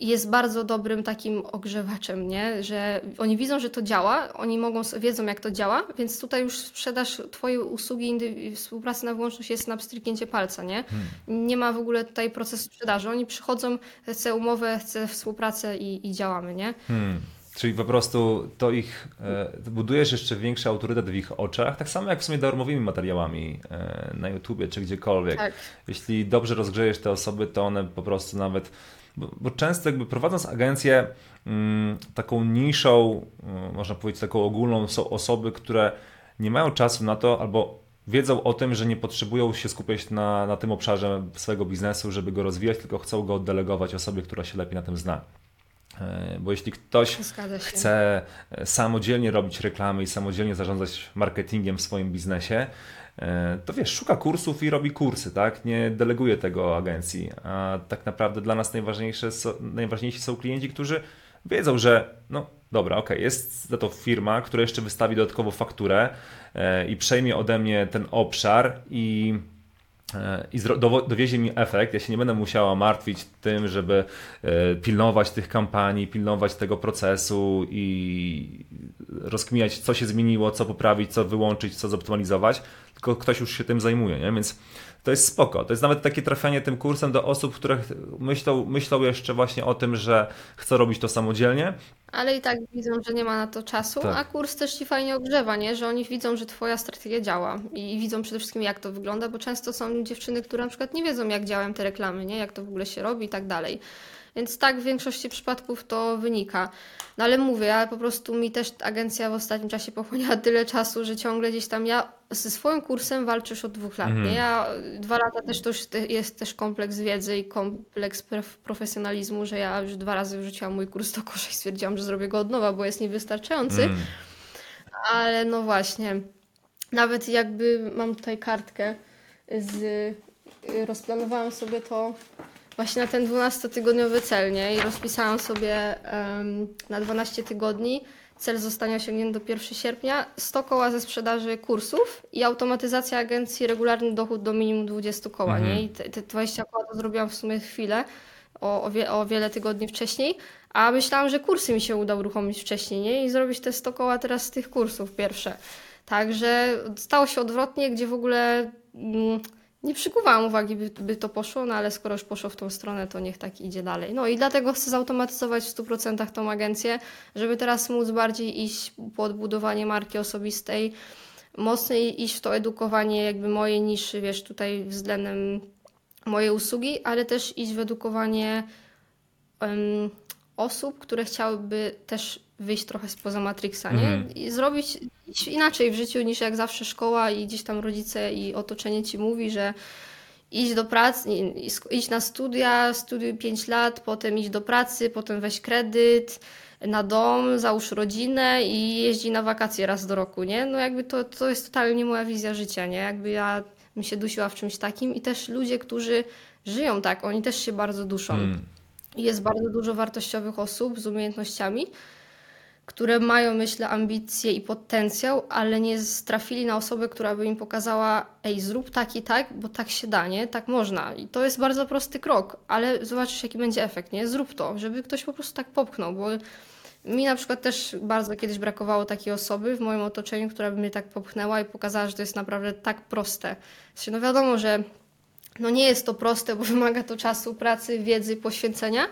jest bardzo dobrym takim ogrzewaczem, nie? Że oni widzą, że to działa, oni mogą, wiedzą jak to działa, więc tutaj już sprzedaż twojej usługi współpracy na wyłączność jest na pstryknięcie palca, nie? Nie ma w ogóle tutaj procesu sprzedaży. Oni przychodzą, chcę umowę, chcę współpracę i, i działamy, nie? Hmm. Czyli po prostu to ich, e, budujesz jeszcze większy autorytet w ich oczach, tak samo jak w sumie darmowymi materiałami e, na YouTubie czy gdziekolwiek. Tak. Jeśli dobrze rozgrzejesz te osoby, to one po prostu nawet, bo, bo często jakby prowadząc agencję mm, taką niszą, mm, można powiedzieć taką ogólną, są osoby, które nie mają czasu na to albo wiedzą o tym, że nie potrzebują się skupiać na, na tym obszarze swojego biznesu, żeby go rozwijać, tylko chcą go oddelegować osobie, która się lepiej na tym zna. E, Bo jeśli ktoś chce e, samodzielnie robić reklamy i samodzielnie zarządzać marketingiem w swoim biznesie, to wiesz, szuka kursów i robi kursy, tak? Nie deleguje tego agencji. A tak naprawdę dla nas najważniejsze, są- najważniejsi są klienci, którzy wiedzą, że no dobra, okej, jest za to firma, która jeszcze wystawi dodatkowo fakturę e, i przejmie ode mnie ten obszar i e, i zro- dowo- dowiezie mi efekt. Ja się nie będę musiała martwić tym, żeby e, pilnować tych kampanii, pilnować tego procesu i rozkminiać, co się zmieniło, co poprawić, co wyłączyć, co zoptymalizować, tylko ktoś już się tym zajmuje, nie? Więc to jest spoko. To jest nawet takie trafianie tym kursem do osób, które myślą, myślą jeszcze właśnie o tym, że chcą robić to samodzielnie. Ale i tak widzą, że nie ma na to czasu, Tak. a kurs też ci fajnie ogrzewa, nie? Że oni widzą, że twoja strategia działa i widzą przede wszystkim, jak to wygląda, bo często są dziewczyny, które na przykład nie wiedzą, jak działają te reklamy, nie? Jak to w ogóle się robi i tak dalej. Więc tak w większości przypadków to wynika. No ale mówię, ja po prostu mi też agencja w ostatnim czasie pochłaniała tyle czasu, że ciągle gdzieś tam ja ze swoim kursem walczysz od dwóch lat. Nie? Ja dwa lata też to jest też kompleks wiedzy i kompleks prof- profesjonalizmu, że ja już dwa razy wrzuciłam mój kurs do kosza i stwierdziłam, że zrobię go od nowa, bo jest niewystarczający. Mm. Ale no właśnie, nawet jakby mam tutaj kartkę z. Rozplanowałam sobie to właśnie na ten 12-tygodniowy cel, nie? I rozpisałam sobie em, na 12 tygodni cel zostania osiągnięty do 1 sierpnia, 100 koła ze sprzedaży kursów i automatyzacja agencji, regularny dochód do minimum 20 koła, nie? I te, te 20 koła to zrobiłam w sumie chwilę, o, o, wie, o wiele tygodni wcześniej, a myślałam, że kursy mi się uda uruchomić wcześniej, nie? I zrobić te 100 koła teraz z tych kursów pierwsze. Także stało się odwrotnie, gdzie w ogóle mm, nie przykuwałam uwagi, by, by to poszło, no ale skoro już poszło w tą stronę, to niech tak idzie dalej. No i dlatego chcę zautomatyzować w 100% tą agencję, żeby teraz móc bardziej iść po odbudowanie marki osobistej, mocniej iść w to edukowanie jakby mojej niszy, wiesz, tutaj względem mojej usługi, ale też iść w edukowanie em, osób, które chciałyby też wyjść trochę spoza Matrixa, nie? Mhm. I zrobić inaczej w życiu niż jak zawsze szkoła i gdzieś tam rodzice i otoczenie ci mówi, że idź do pracy, idź na studia, studiuj 5 lat, potem idź do pracy, potem weź kredyt na dom, załóż rodzinę i jeździ na wakacje raz do roku, nie? No jakby to, to jest totalnie nie moja wizja życia, nie? Jakby ja bym się dusiła w czymś takim i też ludzie, którzy żyją tak, oni też się bardzo duszą. Mm. Jest bardzo dużo wartościowych osób z umiejętnościami, które mają, myślę, ambicje i potencjał, ale nie trafili na osobę, która by im pokazała, ej, zrób tak i tak, bo tak się da, nie? Tak można. I to jest bardzo prosty krok, ale zobaczysz, jaki będzie efekt, nie? Zrób to, żeby ktoś po prostu tak popchnął, bo mi na przykład też bardzo kiedyś brakowało takiej osoby w moim otoczeniu, która by mnie tak popchnęła i pokazała, że to jest naprawdę tak proste. Znaczy, no wiadomo, że no nie jest to proste, bo wymaga to czasu, pracy, wiedzy, poświęcenia,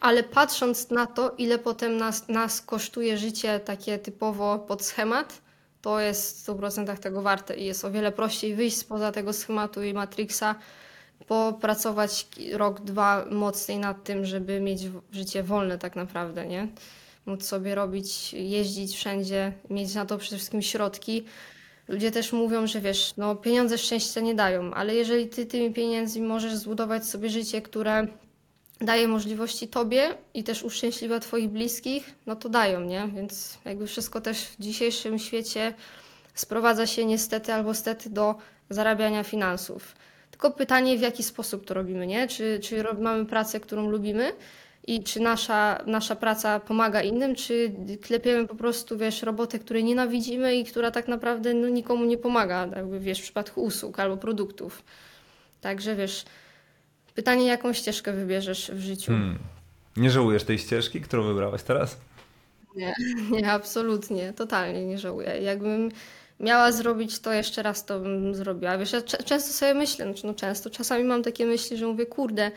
ale patrząc na to, ile potem nas, nas kosztuje życie takie typowo pod schemat, to jest w 100% tego warte i jest o wiele prościej wyjść spoza tego schematu i Matrixa, popracować rok, dwa mocniej nad tym, żeby mieć życie wolne tak naprawdę, nie? Móc sobie robić, jeździć wszędzie, mieć na to przede wszystkim środki. Ludzie też mówią, że wiesz, no pieniądze szczęścia nie dają, ale jeżeli ty tymi pieniędzmi możesz zbudować sobie życie, które daje możliwości tobie i też uszczęśliwia twoich bliskich, no to dają, nie? Więc jakby wszystko też w dzisiejszym świecie sprowadza się niestety albo stety do zarabiania finansów. Tylko pytanie, w jaki sposób to robimy, nie? Czy, czy mamy pracę, którą lubimy i czy nasza, nasza praca pomaga innym, czy klepiemy po prostu, wiesz, robotę, której nienawidzimy i która tak naprawdę no, nikomu nie pomaga, jakby, wiesz, w przypadku usług albo produktów. Także, wiesz, pytanie, jaką ścieżkę wybierzesz w życiu. Mm. Nie żałujesz tej ścieżki, którą wybrałaś teraz? Nie, nie, absolutnie, totalnie nie żałuję. Jakbym miała zrobić to jeszcze raz, to bym zrobiła. Wiesz, ja często sobie myślę, znaczy no często, czasami mam takie myśli, że mówię, kurde,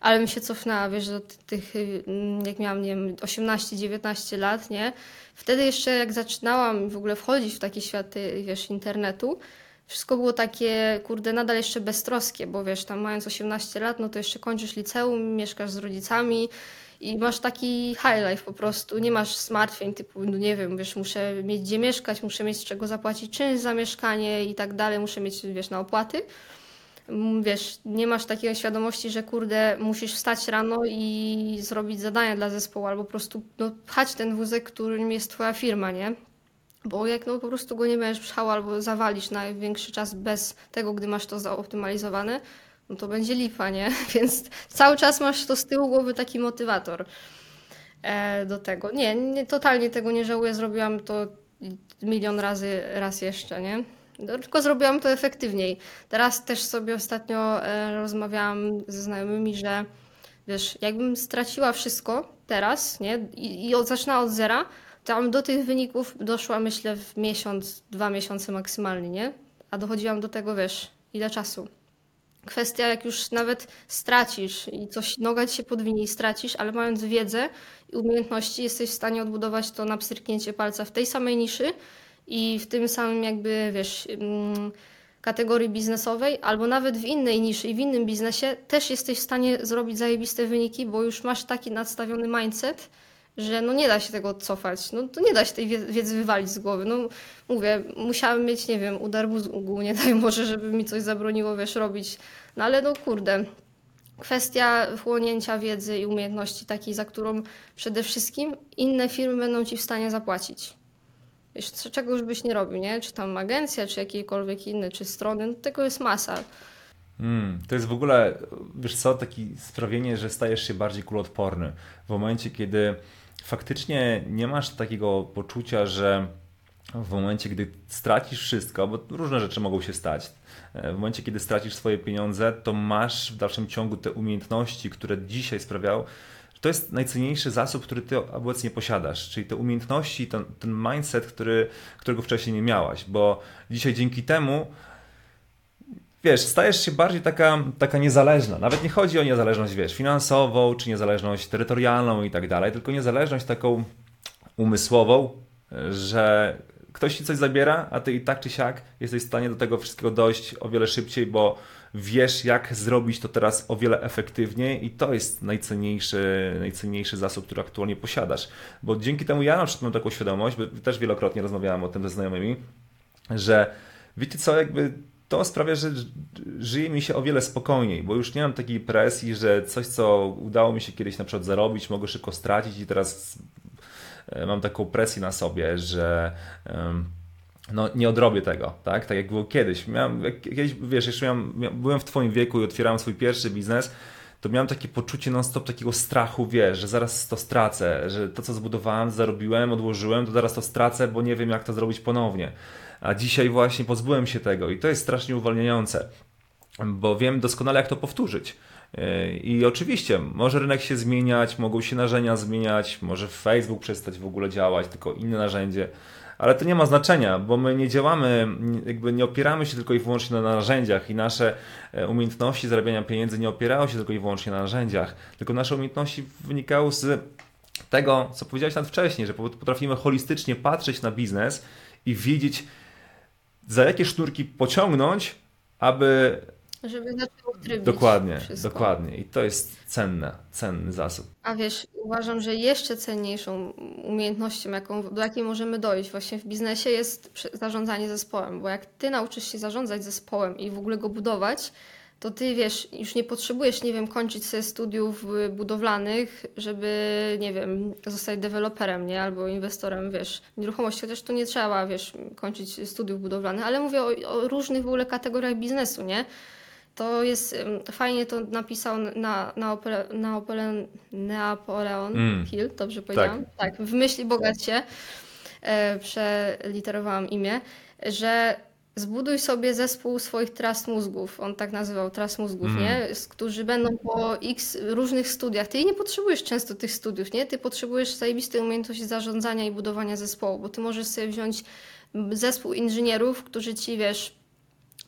ale bym się cofnęła, wiesz, do ty- tych, y, mm, jak miałam, nie wiem, 18-19 lat, nie? Wtedy jeszcze jak zaczynałam w ogóle wchodzić w taki świat, y, wiesz, internetu, wszystko było takie, kurde, nadal jeszcze beztroskie, bo wiesz, tam mając 18 lat, no to jeszcze kończysz liceum, mieszkasz z rodzicami i masz taki high life po prostu, nie masz zmartwień typu, no nie wiem, wiesz, muszę mieć gdzie mieszkać, muszę mieć z czego zapłacić czynsz za mieszkanie i tak dalej, muszę mieć, wiesz, na opłaty. Mm, Wiesz, nie masz takiej świadomości, że kurde, musisz wstać rano i zrobić zadania dla zespołu, albo po prostu no, pchać ten wózek, którym jest twoja firma, nie? Bo jak no po prostu go nie będziesz pchał albo zawalisz na większy czas bez tego, gdy masz to zaoptymalizowane, no to będzie lipa, nie? Więc cały czas masz to z tyłu głowy taki motywator e, do tego. Nie, nie, totalnie tego nie żałuję, zrobiłam to milion razy, raz jeszcze, nie? No, Tylko zrobiłam to efektywniej. Teraz też sobie ostatnio e, rozmawiałam ze znajomymi, że wiesz, jakbym straciła wszystko teraz, nie? I, i od, zaczynała od zera, bym do tych wyników doszła, myślę, w miesiąc, dwa miesiące maksymalnie, nie? A dochodziłam do tego, wiesz, ile czasu. Kwestia, jak już nawet stracisz i coś, noga ci się podwinie i stracisz, ale mając wiedzę i umiejętności, jesteś w stanie odbudować to na pstryknięcie palca w tej samej niszy i w tym samym jakby, wiesz, mm, kategorii biznesowej, albo nawet w innej niszy i w innym biznesie, też jesteś w stanie zrobić zajebiste wyniki, bo już masz taki nadstawiony mindset, że no nie da się tego odcofać. No to nie da się tej wiedzy wywalić z głowy. No mówię, musiałam mieć, nie wiem, udar mózgu, nie daj może, żeby mi coś zabroniło, wiesz, robić. No ale no kurde, kwestia wchłonięcia wiedzy i umiejętności takiej, za którą przede wszystkim inne firmy będą ci w stanie zapłacić. Wiesz, czego już byś nie robił, nie? Czy tam agencja, czy jakikolwiek inny, czy strony, no tego jest masa. Mm, to jest w ogóle, wiesz co, takie sprawienie, że stajesz się bardziej kuloodporny. W momencie, kiedy faktycznie nie masz takiego poczucia, że w momencie, gdy stracisz wszystko, bo różne rzeczy mogą się stać, e, w momencie, kiedy stracisz swoje pieniądze, to masz w dalszym ciągu te umiejętności, które dzisiaj sprawiają, to jest najcenniejszy zasób, który ty obecnie posiadasz, czyli te umiejętności, ten, ten mindset, który, którego wcześniej nie miałaś, bo dzisiaj dzięki temu wiesz, stajesz się bardziej taka, taka niezależna. Nawet nie chodzi o niezależność, wiesz, finansową, czy niezależność terytorialną i tak dalej, tylko niezależność taką umysłową, że ktoś ci coś zabiera, a ty i tak czy siak jesteś w stanie do tego wszystkiego dojść o wiele szybciej, bo wiesz, jak zrobić to teraz o wiele efektywniej i to jest najcenniejszy, najcenniejszy zasób, który aktualnie posiadasz. Bo dzięki temu ja na przykład mam taką świadomość, bo też wielokrotnie rozmawiałem o tym ze znajomymi, że wiecie co, jakby to sprawia, że żyje mi się o wiele spokojniej, bo już nie mam takiej presji, że coś, co udało mi się kiedyś na przykład zarobić, mogę szybko stracić i teraz e, mam taką presję na sobie, że no, nie odrobię tego, tak? Tak jak było kiedyś. Miałem, kiedyś, wiesz, jeszcze miałem, byłem w Twoim wieku i otwierałem swój pierwszy biznes, to miałem takie poczucie non-stop takiego strachu, wiesz, że zaraz to stracę, że to, co zbudowałem, zarobiłem, odłożyłem, to zaraz to stracę, bo nie wiem, jak to zrobić ponownie. A dzisiaj właśnie pozbyłem się tego i to jest strasznie uwalniające, bo wiem doskonale, jak to powtórzyć. I oczywiście, może rynek się zmieniać, mogą się narzędzia zmieniać, może Facebook przestać w ogóle działać, tylko inne narzędzie, ale to nie ma znaczenia, bo my nie działamy, jakby nie opieramy się tylko i wyłącznie na narzędziach i nasze e, umiejętności zarabiania pieniędzy nie opierały się tylko i wyłącznie na narzędziach, tylko nasze umiejętności wynikały z tego, co powiedziałeś nawet wcześniej, że potrafimy holistycznie patrzeć na biznes i wiedzieć, za jakie sznurki pociągnąć, aby żeby zaczęło trybić Dokładnie, wszystko. dokładnie. I to jest cenne, cenny zasób. A wiesz, uważam, że jeszcze cenniejszą umiejętnością, jaką, do jakiej możemy dojść właśnie w biznesie jest zarządzanie zespołem, bo jak ty nauczysz się zarządzać zespołem i w ogóle go budować, to ty wiesz, już nie potrzebujesz, nie wiem, kończyć sobie studiów budowlanych, żeby, nie wiem, zostać deweloperem, nie? Albo inwestorem, wiesz, nieruchomości, chociaż to nie trzeba, wiesz, kończyć studiów budowlanych, ale mówię o, o różnych w ogóle kategoriach biznesu, nie? To jest, fajnie to napisał na, na, Opole, na Opole, Napoleon mm. Hill, dobrze powiedziałam? Tak, tak w myśli bogacie, e, przeliterowałam imię, że zbuduj sobie zespół swoich tras mózgów, on tak nazywał, tras mózgów, mm. nie? Którzy będą po x różnych studiach. Ty nie potrzebujesz często tych studiów, nie? Ty potrzebujesz zajebistej umiejętności zarządzania i budowania zespołu, bo ty możesz sobie wziąć zespół inżynierów, którzy ci, wiesz,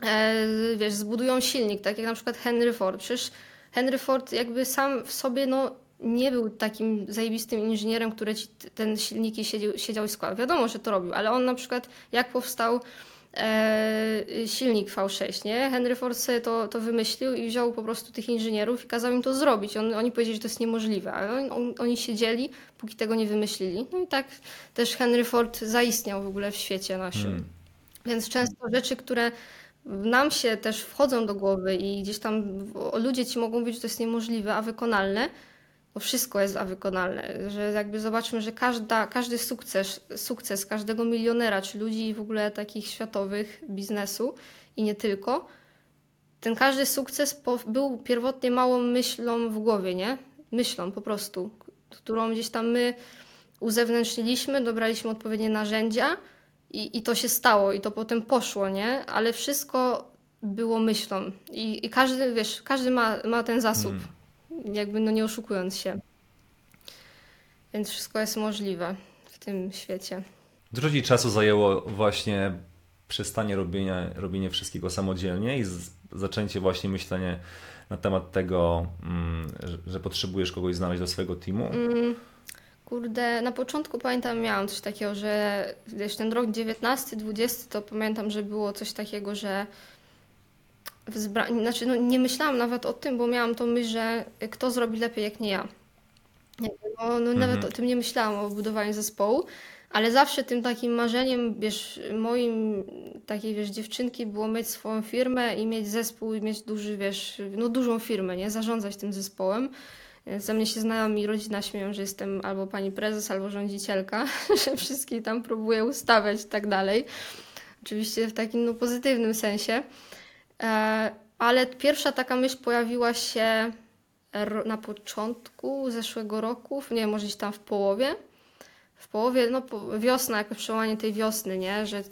e, wiesz, zbudują silnik, tak jak na przykład Henry Ford. Przecież Henry Ford jakby sam w sobie, no, nie był takim zajebistym inżynierem, który ci ten silniki siedział, siedział i składał. Wiadomo, że to robił, ale on na przykład jak powstał silnik V6, nie? Henry Ford sobie to, to wymyślił i wziął po prostu tych inżynierów i kazał im to zrobić. On, oni powiedzieli, że to jest niemożliwe, ale on, on, oni siedzieli, póki tego nie wymyślili. No i tak też Henry Ford zaistniał w ogóle w świecie naszym. Hmm. Więc często rzeczy, które nam się też wchodzą do głowy i gdzieś tam ludzie ci mogą mówić, że to jest niemożliwe, a wykonalne, bo wszystko jest wykonalne, że jakby zobaczmy, że każda, każdy sukces, sukces każdego milionera, czy ludzi w ogóle takich światowych biznesu i nie tylko, ten każdy sukces był pierwotnie małą myślą w głowie, nie? Myślą po prostu, którą gdzieś tam my uzewnętrzniliśmy, dobraliśmy odpowiednie narzędzia i, i to się stało i to potem poszło, nie? Ale wszystko było myślą i, i każdy, wiesz, każdy ma, ma ten zasób. Mm jakby no nie oszukując się. Więc wszystko jest możliwe w tym świecie. Dużo ci czasu zajęło właśnie przestanie robienia, robienie wszystkiego samodzielnie i z, zaczęcie właśnie myślenie na temat tego, mm, że, że, potrzebujesz kogoś znaleźć do swojego teamu? Mm, kurde, na początku pamiętam, miałam coś takiego, że wiesz, ten rok 19, 20 to pamiętam, że było coś takiego, że wzbra- znaczy, no, nie myślałam nawet o tym, bo miałam tą myśl, że kto zrobi lepiej jak nie ja. Jakby, No, no nawet Mhm. o tym nie myślałam, o budowaniu zespołu, ale zawsze tym takim marzeniem, wiesz, moim, takiej, wiesz, dziewczynki było mieć swoją firmę i mieć zespół i mieć duży, wiesz, no dużą firmę, nie? Zarządzać tym zespołem. Ze mnie się znajomi i rodzina śmieją, że jestem albo pani prezes, albo rządzicielka, że wszystkich tam próbuję ustawiać i tak dalej. Oczywiście w takim, no, pozytywnym sensie. E, ale pierwsza taka myśl pojawiła się na początku zeszłego roku, nie wiem, może gdzieś tam w połowie. W połowie, no wiosna, jakoś przełamanie tej wiosny, nie? Że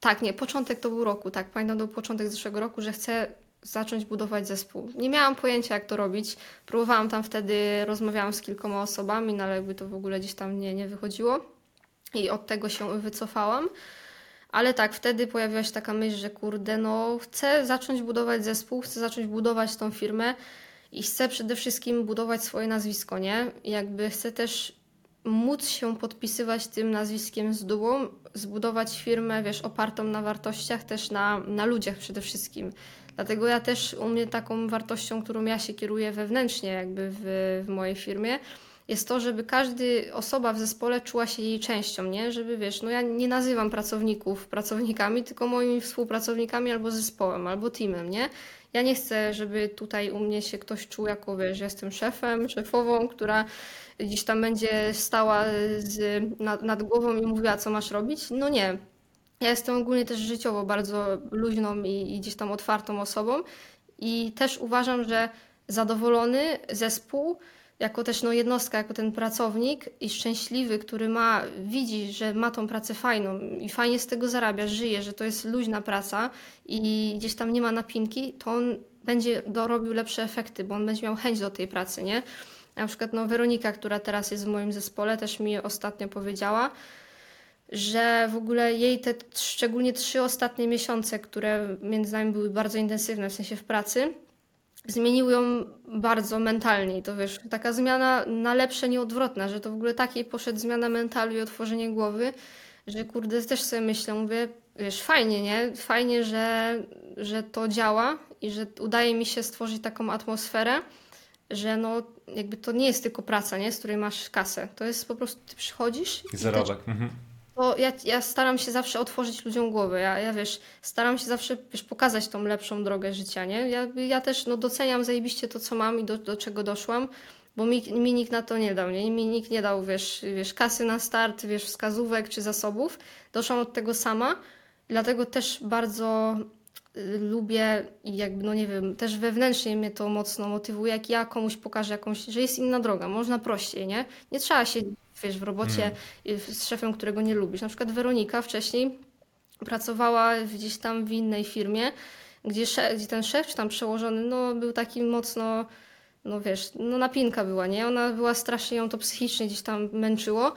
tak, nie, początek to był roku, tak, pamiętam, był początek zeszłego roku, że chcę zacząć budować zespół. Nie miałam pojęcia, jak to robić. Próbowałam tam wtedy, rozmawiałam z kilkoma osobami, no ale jakby to w ogóle gdzieś tam nie, nie wychodziło. I od tego się wycofałam. Ale tak, wtedy pojawiła się taka myśl, że kurde, no chcę zacząć budować zespół, chcę zacząć budować tą firmę i chcę przede wszystkim budować swoje nazwisko, nie? Jakby chcę też móc się podpisywać tym nazwiskiem z dumą, zbudować firmę, wiesz, opartą na wartościach, też na, na ludziach przede wszystkim. Dlatego ja też u mnie taką wartością, którą ja się kieruję wewnętrznie jakby w, w mojej firmie, jest to, żeby każdy osoba w zespole czuła się jej częścią, nie? Żeby wiesz, no ja nie nazywam pracowników pracownikami, tylko moimi współpracownikami albo zespołem, albo teamem, nie? Ja nie chcę, żeby tutaj u mnie się ktoś czuł jako, wiesz, że jestem szefem, szefową, która gdzieś tam będzie stała z, nad, nad głową i mówiła, co masz robić. No nie. Ja jestem ogólnie też życiowo bardzo luźną i, i gdzieś tam otwartą osobą i też uważam, że zadowolony zespół, jako też no, jednostka, jako ten pracownik i szczęśliwy, który ma, widzi, że ma tą pracę fajną i fajnie z tego zarabia, żyje, że to jest luźna praca i gdzieś tam nie ma napinki, to on będzie dorobił lepsze efekty, bo on będzie miał chęć do tej pracy, nie? Na przykład no, Weronika, która teraz jest w moim zespole, też mi ostatnio powiedziała, że w ogóle jej te szczególnie trzy ostatnie miesiące, które między nami były bardzo intensywne, w sensie w pracy, zmieniły ją bardzo mentalnie. I to wiesz, taka zmiana na lepsze, nieodwrotna, że to w ogóle takiej poszedł zmiana mentalu i otworzenie głowy, że kurde, też sobie myślę, mówię, wiesz, fajnie, nie? Fajnie, że, że to działa i że udaje mi się stworzyć taką atmosferę, że no jakby to nie jest tylko praca, nie? Z której masz kasę. To jest po prostu, ty przychodzisz I i te zarobek. Mhm. Ja, ja staram się zawsze otworzyć ludziom głowę. Ja, ja wiesz, staram się zawsze wiesz, pokazać tą lepszą drogę życia, nie? Ja, ja też no, doceniam zajebiście to, co mam i do, do czego doszłam, bo mi, mi nikt na to nie dał, nie? Mi nikt nie dał, wiesz, wiesz, kasy na start, wiesz, wskazówek czy zasobów. Doszłam od tego sama, dlatego też bardzo y, lubię i jakby, no nie wiem, też wewnętrznie mnie to mocno motywuje, jak ja komuś pokażę jakąś, że jest inna droga, można prościej, nie? Nie trzeba się, wiesz, w robocie Mm. y, z szefem, którego nie lubisz. Na przykład Weronika wcześniej pracowała gdzieś tam w innej firmie, gdzie, sze- gdzie ten szef, czy tam przełożony, no był taki mocno, no wiesz, no napinka była, nie? Ona była strasznie, ją to psychicznie gdzieś tam męczyło.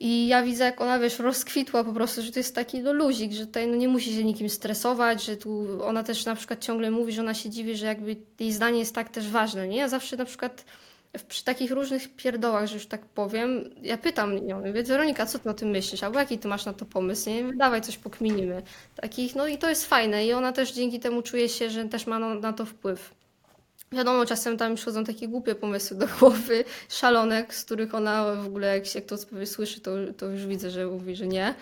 I ja widzę, jak ona, wiesz, rozkwitła po prostu, że to jest taki no, luzik, że tutaj no, nie musi się nikim stresować, że tu ona też na przykład ciągle mówi, że ona się dziwi, że jakby jej zdanie jest tak też ważne, nie? Ja zawsze na przykład przy takich różnych pierdołach, że już tak powiem, ja pytam ją, mówię, Weronika, co ty o tym myślisz? Albo jaki ty masz na to pomysł? Nie, dawaj coś pokminimy. Takich, no i to jest fajne i ona też dzięki temu czuje się, że też ma na, na to wpływ. Wiadomo, czasem tam przychodzą takie głupie pomysły do głowy, szalonek, z których ona w ogóle, jak się kto sobie słyszy, to, to już widzę, że mówi, że nie.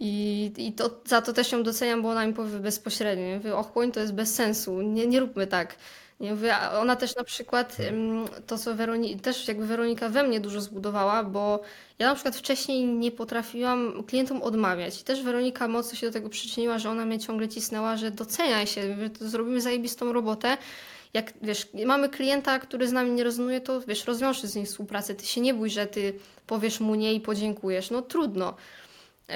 I, i to, za to też ją doceniam, bo ona mi powie bezpośrednio. Nie? Mówię, ochłoń, to jest bez sensu, nie, nie róbmy tak. Nie mówię, a ona też na przykład ym, to, co Weroni też jakby Weronika we mnie dużo zbudowała, bo ja na przykład wcześniej nie potrafiłam klientom odmawiać. I też Weronika mocno się do tego przyczyniła, że ona mnie ciągle cisnęła, że doceniaj się, że zrobimy zajebistą robotę. Jak wiesz, mamy klienta, który z nami nie rezonuje, to wiesz, rozwiąż z nim współpracę. Ty się nie bój, że ty powiesz mu nie i podziękujesz. No trudno.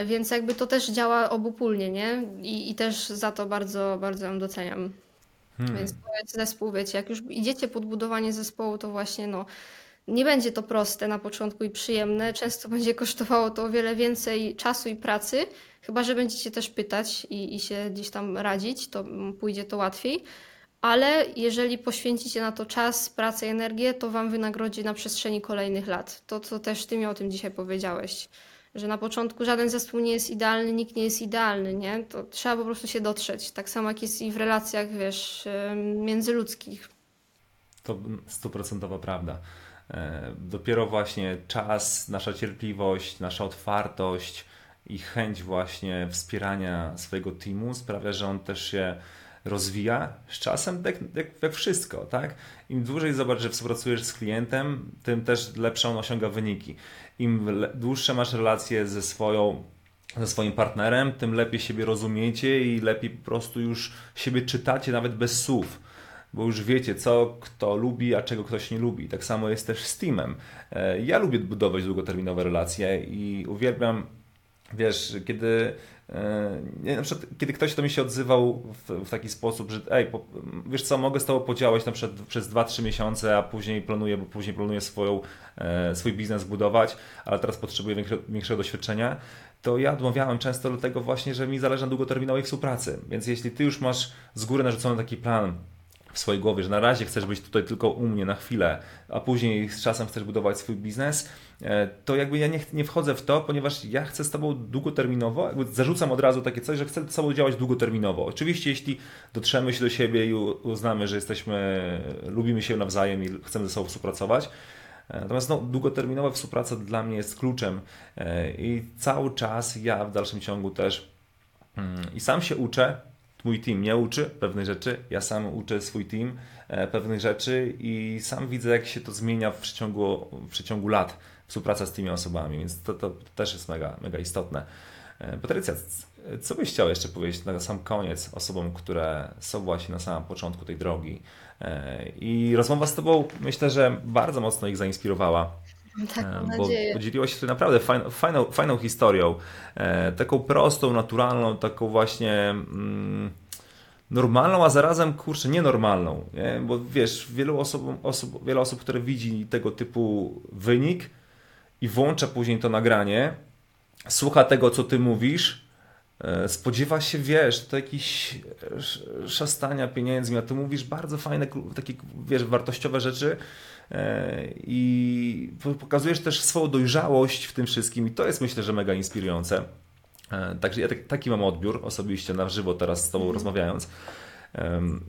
Więc jakby to też działa obopólnie, nie? I, i też za to bardzo, bardzo ją doceniam. Hmm. Więc zespół, wiecie, jak już idziecie pod budowanie zespołu, to właśnie no, nie będzie to proste na początku i przyjemne. Często będzie kosztowało to o wiele więcej czasu i pracy, chyba że będziecie też pytać i, i się gdzieś tam radzić, to pójdzie to łatwiej. Ale jeżeli poświęcicie na to czas, pracę i energię, to wam wynagrodzi na przestrzeni kolejnych lat. To, co też ty mi o tym dzisiaj powiedziałeś, że na początku żaden zespół nie jest idealny, nikt nie jest idealny, nie? To trzeba po prostu się dotrzeć. Tak samo jak jest i w relacjach, wiesz, międzyludzkich. To stuprocentowa prawda. E, Dopiero właśnie czas, nasza cierpliwość, nasza otwartość i chęć właśnie wspierania swojego teamu sprawia, że on też się rozwija z czasem, jak, jak wszystko, tak? Im dłużej zobacz, że współpracujesz z klientem, tym też lepsze on osiąga wyniki. Im dłuższe masz relacje ze swoją ze swoim partnerem, tym lepiej siebie rozumiecie i lepiej po prostu już siebie czytacie nawet bez słów bo już wiecie, co kto lubi, a czego ktoś nie lubi. Tak samo jest też z teamem. E, Ja lubię budować długoterminowe relacje i uwielbiam, wiesz, kiedy, na przykład, kiedy ktoś do mnie się odzywał w, w taki sposób, że ej, po, wiesz co, mogę z tobą podziałać na przykład przez 2-3 miesiące, a później planuję, bo później planuję swoją, e, swój biznes budować, ale teraz potrzebuję większego, większego doświadczenia, to ja odmawiałem często dlatego właśnie, że mi zależy na długoterminowej współpracy. Więc jeśli ty już masz z góry narzucony taki plan, w swojej głowie, że na razie chcesz być tutaj tylko u mnie na chwilę, a później z czasem chcesz budować swój biznes, e, to jakby ja nie, nie wchodzę w to, ponieważ ja chcę z Tobą długoterminowo, jakby zarzucam od razu takie coś, że chcę z Tobą działać długoterminowo. Oczywiście, jeśli dotrzemy się do siebie i uznamy, że jesteśmy, lubimy się nawzajem i chcemy ze sobą współpracować, E, Natomiast no, długoterminowa współpraca dla mnie jest kluczem e, i cały czas ja w dalszym ciągu też mm, i sam się uczę, mój team mnie uczy pewnych rzeczy, ja sam uczę swój team e, pewnych rzeczy i sam widzę, jak się to zmienia w przeciągu, w przeciągu lat współpraca z tymi osobami, więc to, to też jest mega, mega istotne. E, Patrycja, co byś chciał jeszcze powiedzieć na sam koniec osobom, które są właśnie na samym początku tej drogi? E, I rozmowa z Tobą myślę, że bardzo mocno ich zainspirowała. Tak, mam bo nadzieję. podzieliłaś się naprawdę fajną, fajną, fajną historią, e, taką prostą, naturalną, taką właśnie mm, normalną, a zarazem kurczę, nienormalną, nie? bo wiesz, wielu osób, osób, wiele osób, które widzi tego typu wynik i włącza później to nagranie, słucha tego, co ty mówisz, e, spodziewa się, wiesz, to jakiś sz- szastania pieniędzmi, a ty mówisz bardzo fajne, takie, wiesz, wartościowe rzeczy i po- pokazujesz też swoją dojrzałość w tym wszystkim i to jest myślę, że mega inspirujące. E, Także ja tak, taki mam odbiór osobiście na żywo teraz z Tobą rozmawiając. Em,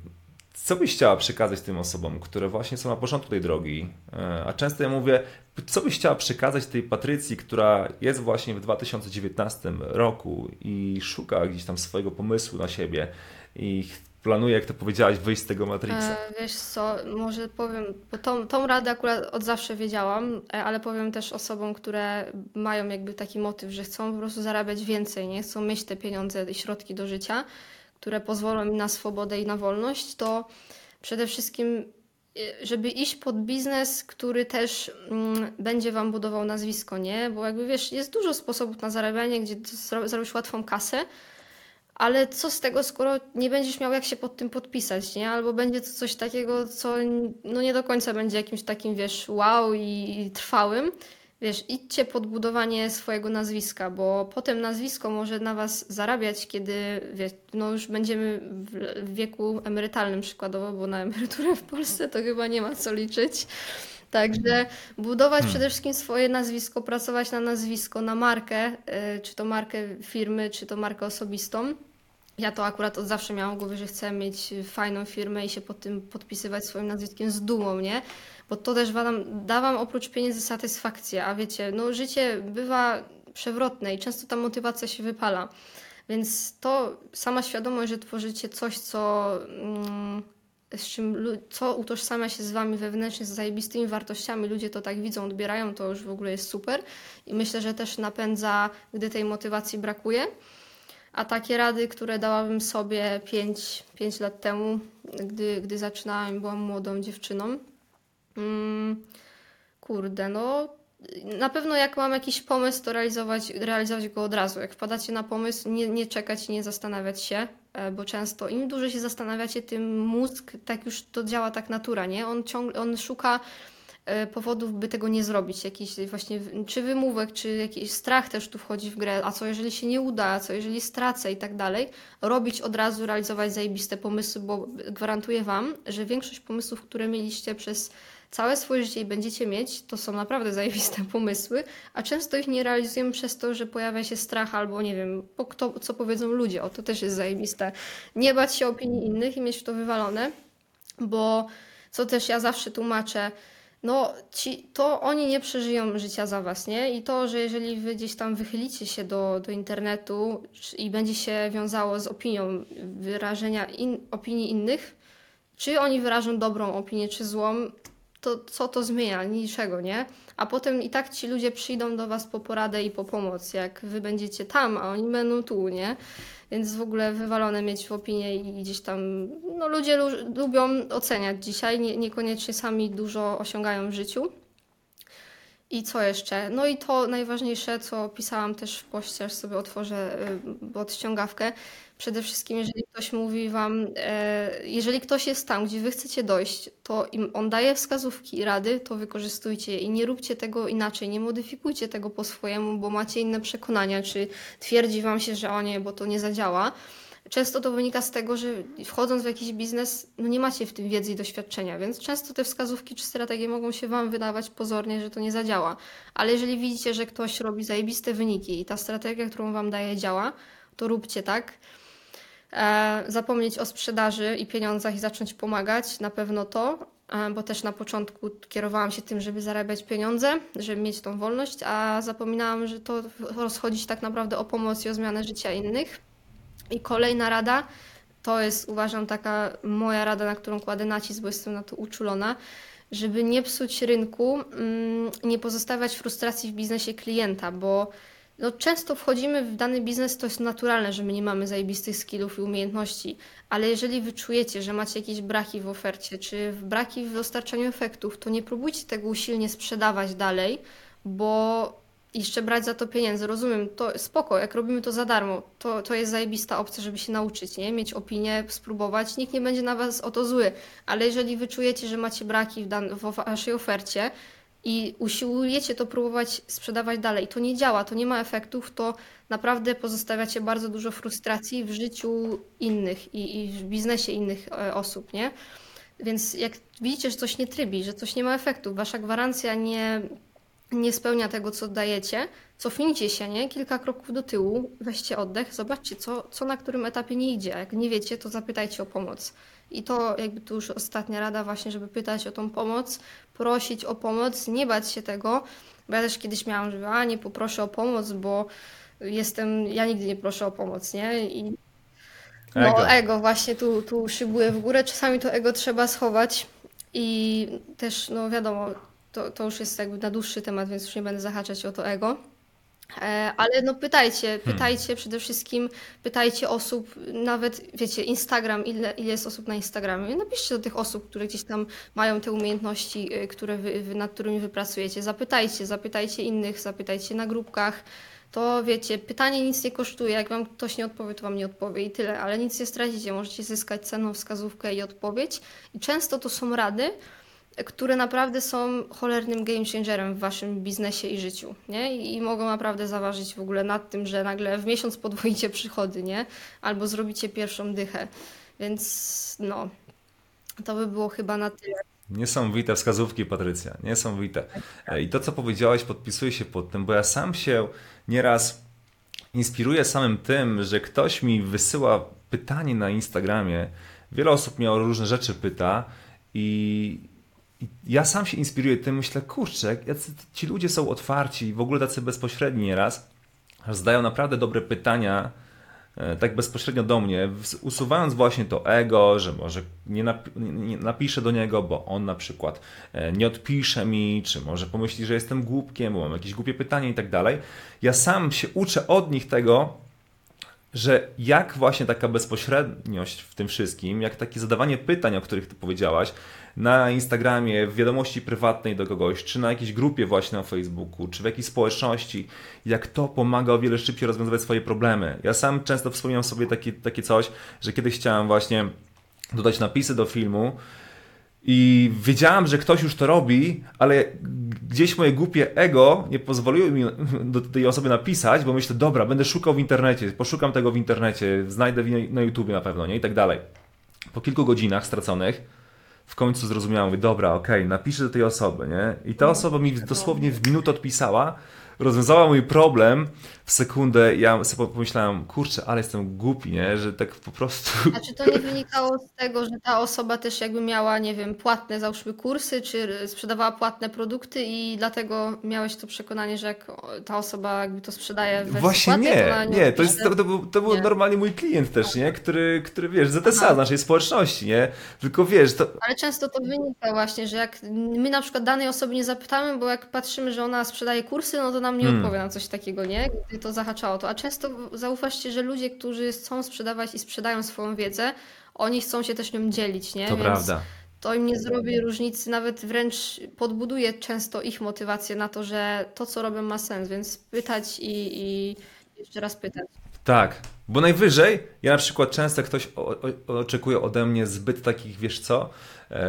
Co byś chciała przekazać tym osobom, które właśnie są na początku tej drogi? E, A często ja mówię, co byś chciała przekazać tej Patrycji, która jest właśnie w 2019 roku i szuka gdzieś tam swojego pomysłu na siebie i planuje, jak to powiedziałaś, wyjść z tego Matrixa? E, wiesz co, może powiem, bo tą, tą radę akurat od zawsze wiedziałam, e, ale powiem też osobom, które mają jakby taki motyw, że chcą po prostu zarabiać więcej, nie chcą mieć te pieniądze i środki do życia, które pozwolą im na swobodę i na wolność, to przede wszystkim, e, żeby iść pod biznes, który też mm, będzie wam budował nazwisko, nie? Bo jakby wiesz, jest dużo sposobów na zarabianie, gdzie zarobisz łatwą kasę, ale co z tego, skoro nie będziesz miał jak się pod tym podpisać, nie? Albo będzie to coś takiego, co no nie do końca będzie jakimś takim, wiesz, wow i, trwałym. Wiesz, idźcie pod budowanie swojego nazwiska, bo potem nazwisko może na was zarabiać, kiedy wiesz, no już będziemy w, wieku emerytalnym przykładowo, bo na emeryturę w Polsce to chyba nie ma co liczyć. Także budować przede wszystkim swoje nazwisko, pracować na nazwisko, na markę, y, czy to markę firmy, czy to markę osobistą. Ja to akurat od zawsze miałam w głowie, że chcę mieć fajną firmę i się pod tym podpisywać swoim nazwiskiem z dumą, nie? Bo to też wam, da wam oprócz pieniędzy satysfakcję, a wiecie, no życie bywa przewrotne i często ta motywacja się wypala. Więc to sama świadomość, że tworzycie coś, co, mm, z czym, co utożsamia się z wami wewnętrznie, z zajebistymi wartościami, ludzie to tak widzą, odbierają, to już w ogóle jest super. I myślę, że też napędza, gdy tej motywacji brakuje. A takie rady, które dałabym sobie 5, 5 lat temu, gdy, gdy zaczynałam, byłam młodą dziewczyną. Mm, kurde, no na pewno jak mam jakiś pomysł, to realizować, realizować go od razu. Jak wpadacie na pomysł, nie, nie czekać, nie zastanawiać się, e, bo często im dłużej się zastanawiacie, tym mózg, tak już to działa tak natura, nie? On ciągle, on szuka powodów, by tego nie zrobić. Jakiś właśnie, czy wymówek, czy jakiś strach też tu wchodzi w grę, a co jeżeli się nie uda, a co jeżeli stracę i tak dalej. Robić od razu, realizować zajebiste pomysły, bo gwarantuję Wam, że większość pomysłów, które mieliście przez całe swoje życie i będziecie mieć, to są naprawdę zajebiste pomysły, a często ich nie realizujemy przez to, że pojawia się strach albo nie wiem, bo kto, co powiedzą ludzie. O, to też jest zajebiste. Nie bać się opinii innych i mieć to wywalone, bo co też ja zawsze tłumaczę, no ci, to oni nie przeżyją życia za was, nie? I to, że jeżeli wy gdzieś tam wychylicie się do, do internetu i będzie się wiązało z opinią wyrażenia in, opinii innych, czy oni wyrażą dobrą opinię, czy złą, to co to zmienia? Niczego, nie? A potem i tak ci ludzie przyjdą do was po poradę i po pomoc, jak wy będziecie tam, a oni będą tu, nie? Więc w ogóle wywalone mieć w opinię i gdzieś tam, no ludzie lu lubią oceniać dzisiaj, nie, niekoniecznie sami dużo osiągają w życiu. I co jeszcze? No i to najważniejsze, co pisałam też w poście, aż sobie otworzę y, odściągawkę. Przede wszystkim, jeżeli ktoś mówi wam, e, jeżeli ktoś jest tam, gdzie wy chcecie dojść, to im on daje wskazówki i rady, to wykorzystujcie je i nie róbcie tego inaczej, nie modyfikujcie tego po swojemu, bo macie inne przekonania, czy twierdzi wam się, że o nie, bo to nie zadziała. Często to wynika z tego, że wchodząc w jakiś biznes, no nie macie w tym wiedzy i doświadczenia, więc często te wskazówki czy strategie mogą się Wam wydawać pozornie, że to nie zadziała. Ale jeżeli widzicie, że ktoś robi zajebiste wyniki i ta strategia, którą Wam daje, działa, to róbcie tak. E, zapomnieć o sprzedaży i pieniądzach i zacząć pomagać, na pewno to, e, bo też na początku kierowałam się tym, żeby zarabiać pieniądze, żeby mieć tą wolność, a zapominałam, że to rozchodzić tak naprawdę o pomoc i o zmianę życia innych. I kolejna rada, to jest uważam taka moja rada, na którą kładę nacisk, bo jestem na to uczulona, żeby nie psuć rynku, mm, nie pozostawiać frustracji w biznesie klienta, bo no, często wchodzimy w dany biznes, to jest naturalne, że my nie mamy zajebistych skillów i umiejętności, ale jeżeli wyczujecie, że macie jakieś braki w ofercie, czy braki w dostarczaniu efektów, to nie próbujcie tego usilnie sprzedawać dalej, bo jeszcze brać za to pieniędzy. Rozumiem, to spoko, jak robimy to za darmo, to, to jest zajebista opcja, żeby się nauczyć, nie? Mieć opinię, spróbować, nikt nie będzie na was o to zły, ale jeżeli wyczujecie, że macie braki w, dan- w waszej ofercie i usiłujecie to próbować sprzedawać dalej, to nie działa, to nie ma efektów, to naprawdę pozostawiacie bardzo dużo frustracji w życiu innych i, i w biznesie innych e, osób, nie? Więc jak widzicie, że coś nie trybi, że coś nie ma efektów, wasza gwarancja nie nie spełnia tego, co dajecie, cofnijcie się, nie? Kilka kroków do tyłu, weźcie oddech, zobaczcie, co, co na którym etapie nie idzie. Jak nie wiecie, to zapytajcie o pomoc. I to jakby tu już ostatnia rada właśnie, żeby pytać o tą pomoc, prosić o pomoc, nie bać się tego, bo ja też kiedyś miałam, że a nie poproszę o pomoc, bo jestem, ja nigdy nie proszę o pomoc, nie? I no ego, ego właśnie tu, tu szybuje w górę, czasami to ego trzeba schować i też, no wiadomo, to, to już jest jakby na dłuższy temat, więc już nie będę zahaczać o to ego. E, ale no pytajcie, hmm. pytajcie przede wszystkim, pytajcie osób, nawet wiecie, Instagram, ile, ile jest osób na Instagramie. Napiszcie do tych osób, które gdzieś tam mają te umiejętności, y, które wy, wy, nad którymi wypracujecie. Zapytajcie, zapytajcie innych, zapytajcie na grupkach. To wiecie, pytanie nic nie kosztuje. Jak wam ktoś nie odpowie, to wam nie odpowie i tyle, ale nic nie stracicie. Możecie zyskać cenną wskazówkę i odpowiedź. I często to są rady, które naprawdę są cholernym game changerem w waszym biznesie i życiu, nie? I, mogą naprawdę zaważyć w ogóle nad tym, że nagle w miesiąc podwoicie przychody, nie? Albo zrobicie pierwszą dychę. Więc no, to by było chyba na tyle. Niesamowite wskazówki, Patrycja, niesamowite. E, I to, co powiedziałaś, podpisuję się pod tym, bo ja sam się nieraz inspiruję samym tym, że ktoś mi wysyła pytanie na Instagramie. Wiele osób mnie o różne rzeczy pyta i i ja sam się inspiruję tym, myślę, kurczę, ci ludzie są otwarci, w ogóle tacy bezpośredni nieraz, zadają naprawdę dobre pytania, e, tak bezpośrednio do mnie, usuwając właśnie to ego, że może nie, nie, napiszę do niego, bo on na przykład e, nie odpisze mi, czy może pomyśli, że jestem głupkiem, bo mam jakieś głupie pytanie i tak dalej. Ja sam się uczę od nich tego, że jak właśnie taka bezpośredniość w tym wszystkim, jak takie zadawanie pytań, o których ty powiedziałaś, na Instagramie, w wiadomości prywatnej do kogoś, czy na jakiejś grupie właśnie na Facebooku, czy w jakiejś społeczności, jak to pomaga o wiele szybciej rozwiązywać swoje problemy. Ja sam często wspominam sobie takie, takie coś, że kiedyś chciałem właśnie dodać napisy do filmu, i wiedziałem, że ktoś już to robi, ale gdzieś moje głupie ego nie pozwoliło mi do tej osoby napisać, bo myślę, dobra, będę szukał w internecie, poszukam tego w internecie, znajdę na YouTubie na pewno, nie? I tak dalej. Po kilku godzinach straconych w końcu zrozumiałem, mówię, dobra, okej, napiszę do tej osoby, nie? I ta osoba mi dosłownie w minutę odpisała, rozwiązała mój problem w sekundę. Ja sobie pomyślałem, kurczę, ale jestem głupi, nie? Że tak po prostu. A czy to nie wynikało z tego, że ta osoba też jakby miała, nie wiem, płatne załóżmy kursy, czy sprzedawała płatne produkty i dlatego miałeś to przekonanie, że jak ta osoba jakby to sprzedaje w Właśnie płatnej, nie, to ona nie, to, jest, to, to, był, to był Nie. normalnie mój klient też, nie? Który, który wiesz, ZSA z naszej społeczności, nie? Tylko wiesz, to, Ale często to wynika właśnie, że jak my na przykład danej osoby nie zapytamy, bo jak patrzymy, że ona sprzedaje kursy, no to nam nie Hmm. odpowie na coś takiego, nie? Gdy to zahaczało to. A często zauważcie, że ludzie, którzy chcą sprzedawać i sprzedają swoją wiedzę, oni chcą się też nią dzielić, nie? to Więc prawda. to im nie zrobi różnicy, nawet wręcz podbuduje często ich motywację na to, że to, co robią, ma sens, więc pytać i, i jeszcze raz pytać. Tak, bo najwyżej, ja na przykład często ktoś o, o, oczekuje ode mnie zbyt takich, wiesz co,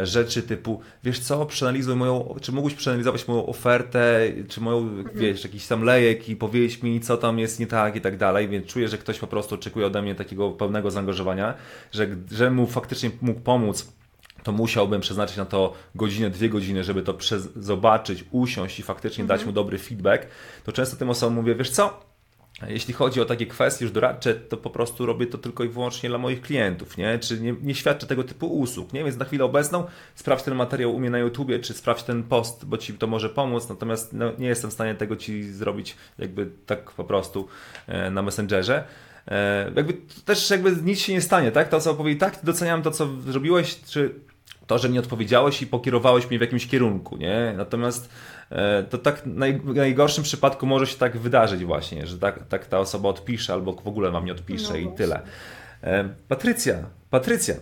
rzeczy typu, wiesz co, przeanalizuj moją, czy mógłbyś przeanalizować moją ofertę, czy moją, wiesz, jakiś tam lejek i powiedzieć mi, co tam jest nie tak i tak dalej, więc czuję, że ktoś po prostu oczekuje ode mnie takiego pełnego zaangażowania, że, że mu faktycznie mógł pomóc to musiałbym przeznaczyć na to godzinę, dwie godziny, żeby to zobaczyć, usiąść i faktycznie dać mu dobry feedback, to często tym osobom mówię, wiesz co, jeśli chodzi o takie kwestie już doradcze, to po prostu robię to tylko i wyłącznie dla moich klientów, nie? Czy nie, nie świadczę tego typu usług, nie? Więc na chwilę obecną sprawdź ten materiał u mnie na YouTubie, czy sprawdź ten post, bo Ci to może pomóc, natomiast no, nie jestem w stanie tego Ci zrobić jakby tak po prostu e, na Messengerze. E, jakby też jakby nic się nie stanie, tak? To co opowie, tak, doceniam to, co zrobiłeś, czy to, że nie odpowiedziałeś i pokierowałeś mnie w jakimś kierunku, nie? Natomiast to tak w najgorszym przypadku może się tak wydarzyć właśnie, że tak, tak ta osoba odpisze albo w ogóle wam nie odpisze No i właśnie. tyle. E, Patrycja, Patrycja,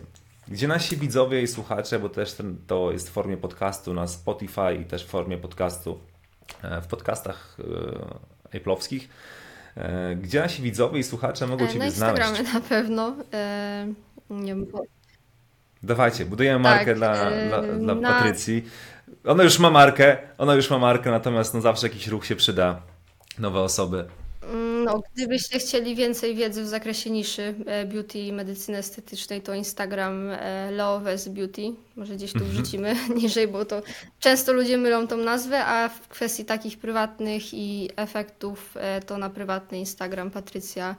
gdzie nasi widzowie i słuchacze, bo też ten, to jest w formie podcastu na Spotify i też w formie podcastu e, w podcastach e, Apple'owskich, e, gdzie nasi widzowie i słuchacze mogą E, Ciebie Na znaleźć? Instagramie na pewno. E, nie bo- Dawajcie, budujemy markę Tak, dla, e, dla, dla na- Patrycji. Ona już ma markę, ona już ma markę, natomiast no zawsze jakiś ruch się przyda. Nowe osoby. Mm, No, gdybyście chcieli więcej wiedzy w zakresie niszy e, beauty i medycyny estetycznej, to Instagram e, Leoves Beauty. Może gdzieś tu wrzucimy niżej, bo to często ludzie mylą tą nazwę, a w kwestii takich prywatnych i efektów e, to na prywatny Instagram Patrycja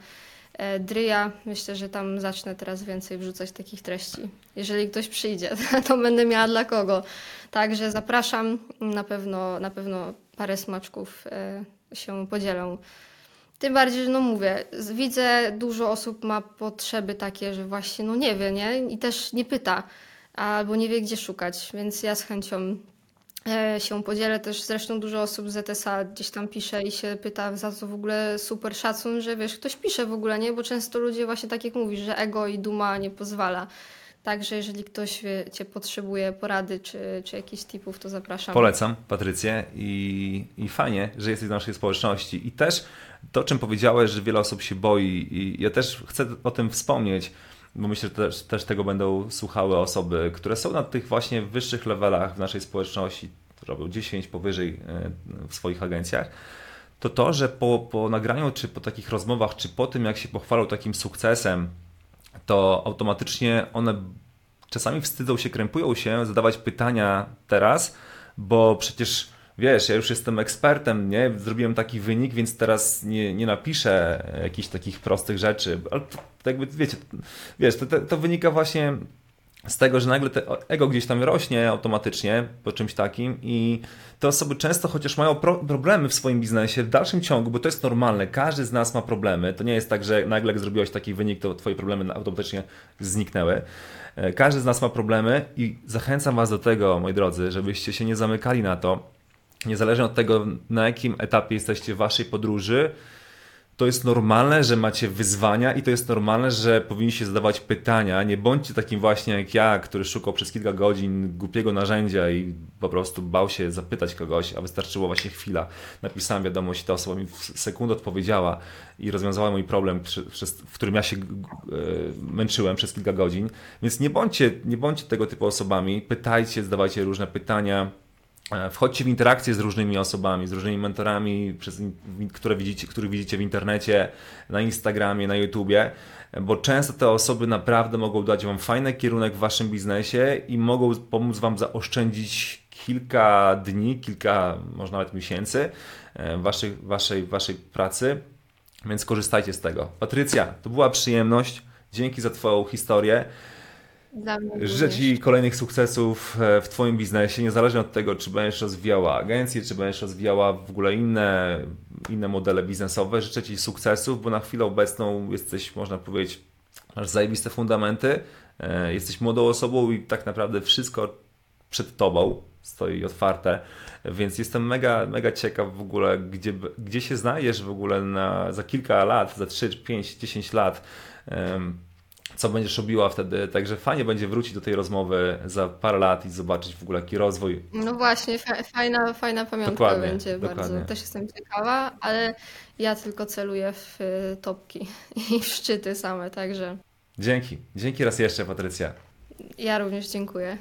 Dryja. Myślę, że tam zacznę teraz więcej wrzucać takich treści. Jeżeli ktoś przyjdzie, to będę miała dla kogo. Także zapraszam. Na pewno, na pewno parę smaczków e, się podzielą. Tym bardziej, że no mówię, widzę dużo osób ma potrzeby takie, że właśnie no nie wie, nie? I też nie pyta, albo nie wie gdzie szukać, więc ja z chęcią e, się podzielę. Też zresztą dużo osób z ZSA gdzieś tam pisze i się pyta za co w ogóle super szacun, że wiesz, ktoś pisze w ogóle, nie? Bo często ludzie właśnie tak jak mówisz, że ego i duma nie pozwala. Także jeżeli ktoś wiecie, potrzebuje porady czy, czy jakichś tipów, to zapraszam. Polecam Patrycję i, i fajnie, że jesteś w naszej społeczności. I też to, czym powiedziałeś, że wiele osób się boi i ja też chcę o tym wspomnieć, bo myślę, że też, też tego będą słuchały osoby, które są na tych właśnie wyższych levelach w naszej społeczności, robią 10 powyżej e, w swoich agencjach, to to, że po, po nagraniu, czy po takich rozmowach, czy po tym, jak się pochwalą takim sukcesem, to automatycznie one czasami wstydzą się, krępują się, zadawać pytania teraz, bo przecież wiesz, ja już jestem ekspertem, nie? Zrobiłem taki wynik, więc teraz nie, nie napiszę jakichś takich prostych rzeczy. Ale to, to jakby, wiecie, wiesz, to, to, to wynika właśnie z tego, że nagle te ego gdzieś tam rośnie automatycznie po czymś takim i te osoby często, chociaż mają pro problemy w swoim biznesie, w dalszym ciągu, bo to jest normalne, każdy z nas ma problemy, to nie jest tak, że nagle jak zrobiłeś taki wynik, to twoje problemy automatycznie zniknęły. E, Każdy z nas ma problemy i zachęcam was do tego, moi drodzy, żebyście się nie zamykali na to, niezależnie od tego, na jakim etapie jesteście w waszej podróży, to jest normalne, że macie wyzwania i to jest normalne, że powinniście zadawać pytania. Nie bądźcie takim właśnie jak ja, który szukał przez kilka godzin głupiego narzędzia i po prostu bał się zapytać kogoś, a wystarczyło właśnie chwila. Napisałem wiadomość, ta osoba mi w sekundę odpowiedziała i rozwiązała mój problem, w którym ja się e, męczyłem przez kilka godzin. Więc nie bądźcie, nie bądźcie tego typu osobami. Pytajcie, zadawajcie różne pytania. E, Wchodźcie w interakcję z różnymi osobami, z różnymi mentorami, przez, które widzicie, których widzicie w internecie, na Instagramie, na YouTubie, bo często te osoby naprawdę mogą dać Wam fajny kierunek w Waszym biznesie i mogą pomóc Wam zaoszczędzić kilka dni, kilka, może nawet miesięcy e, waszej, waszej, waszej pracy, więc korzystajcie z tego. Patrycja, to była przyjemność. Dzięki za Twoją historię. Życzę. Ci kolejnych sukcesów e, w Twoim biznesie, niezależnie od tego, czy będziesz rozwijała agencję, czy będziesz rozwijała w ogóle inne, inne modele biznesowe. Życzę Ci sukcesów, bo na chwilę obecną jesteś, można powiedzieć, masz zajebiste fundamenty, e, jesteś młodą osobą i tak naprawdę wszystko przed Tobą stoi otwarte, więc jestem mega, mega ciekaw w ogóle, gdzie, gdzie się znajdziesz w ogóle na, za kilka lat, za 3, 5, 10 lat. em, co będziesz robiła wtedy. Także fajnie będzie wrócić do tej rozmowy za parę lat i zobaczyć w ogóle jaki rozwój. No właśnie, fa- fajna, fajna pamiątka Dokładnie, będzie dokładnie. bardzo. Też jestem ciekawa, ale ja tylko celuję w y, topki i w szczyty same, także Dzięki. Dzięki raz jeszcze, Patrycja. ja również dziękuję.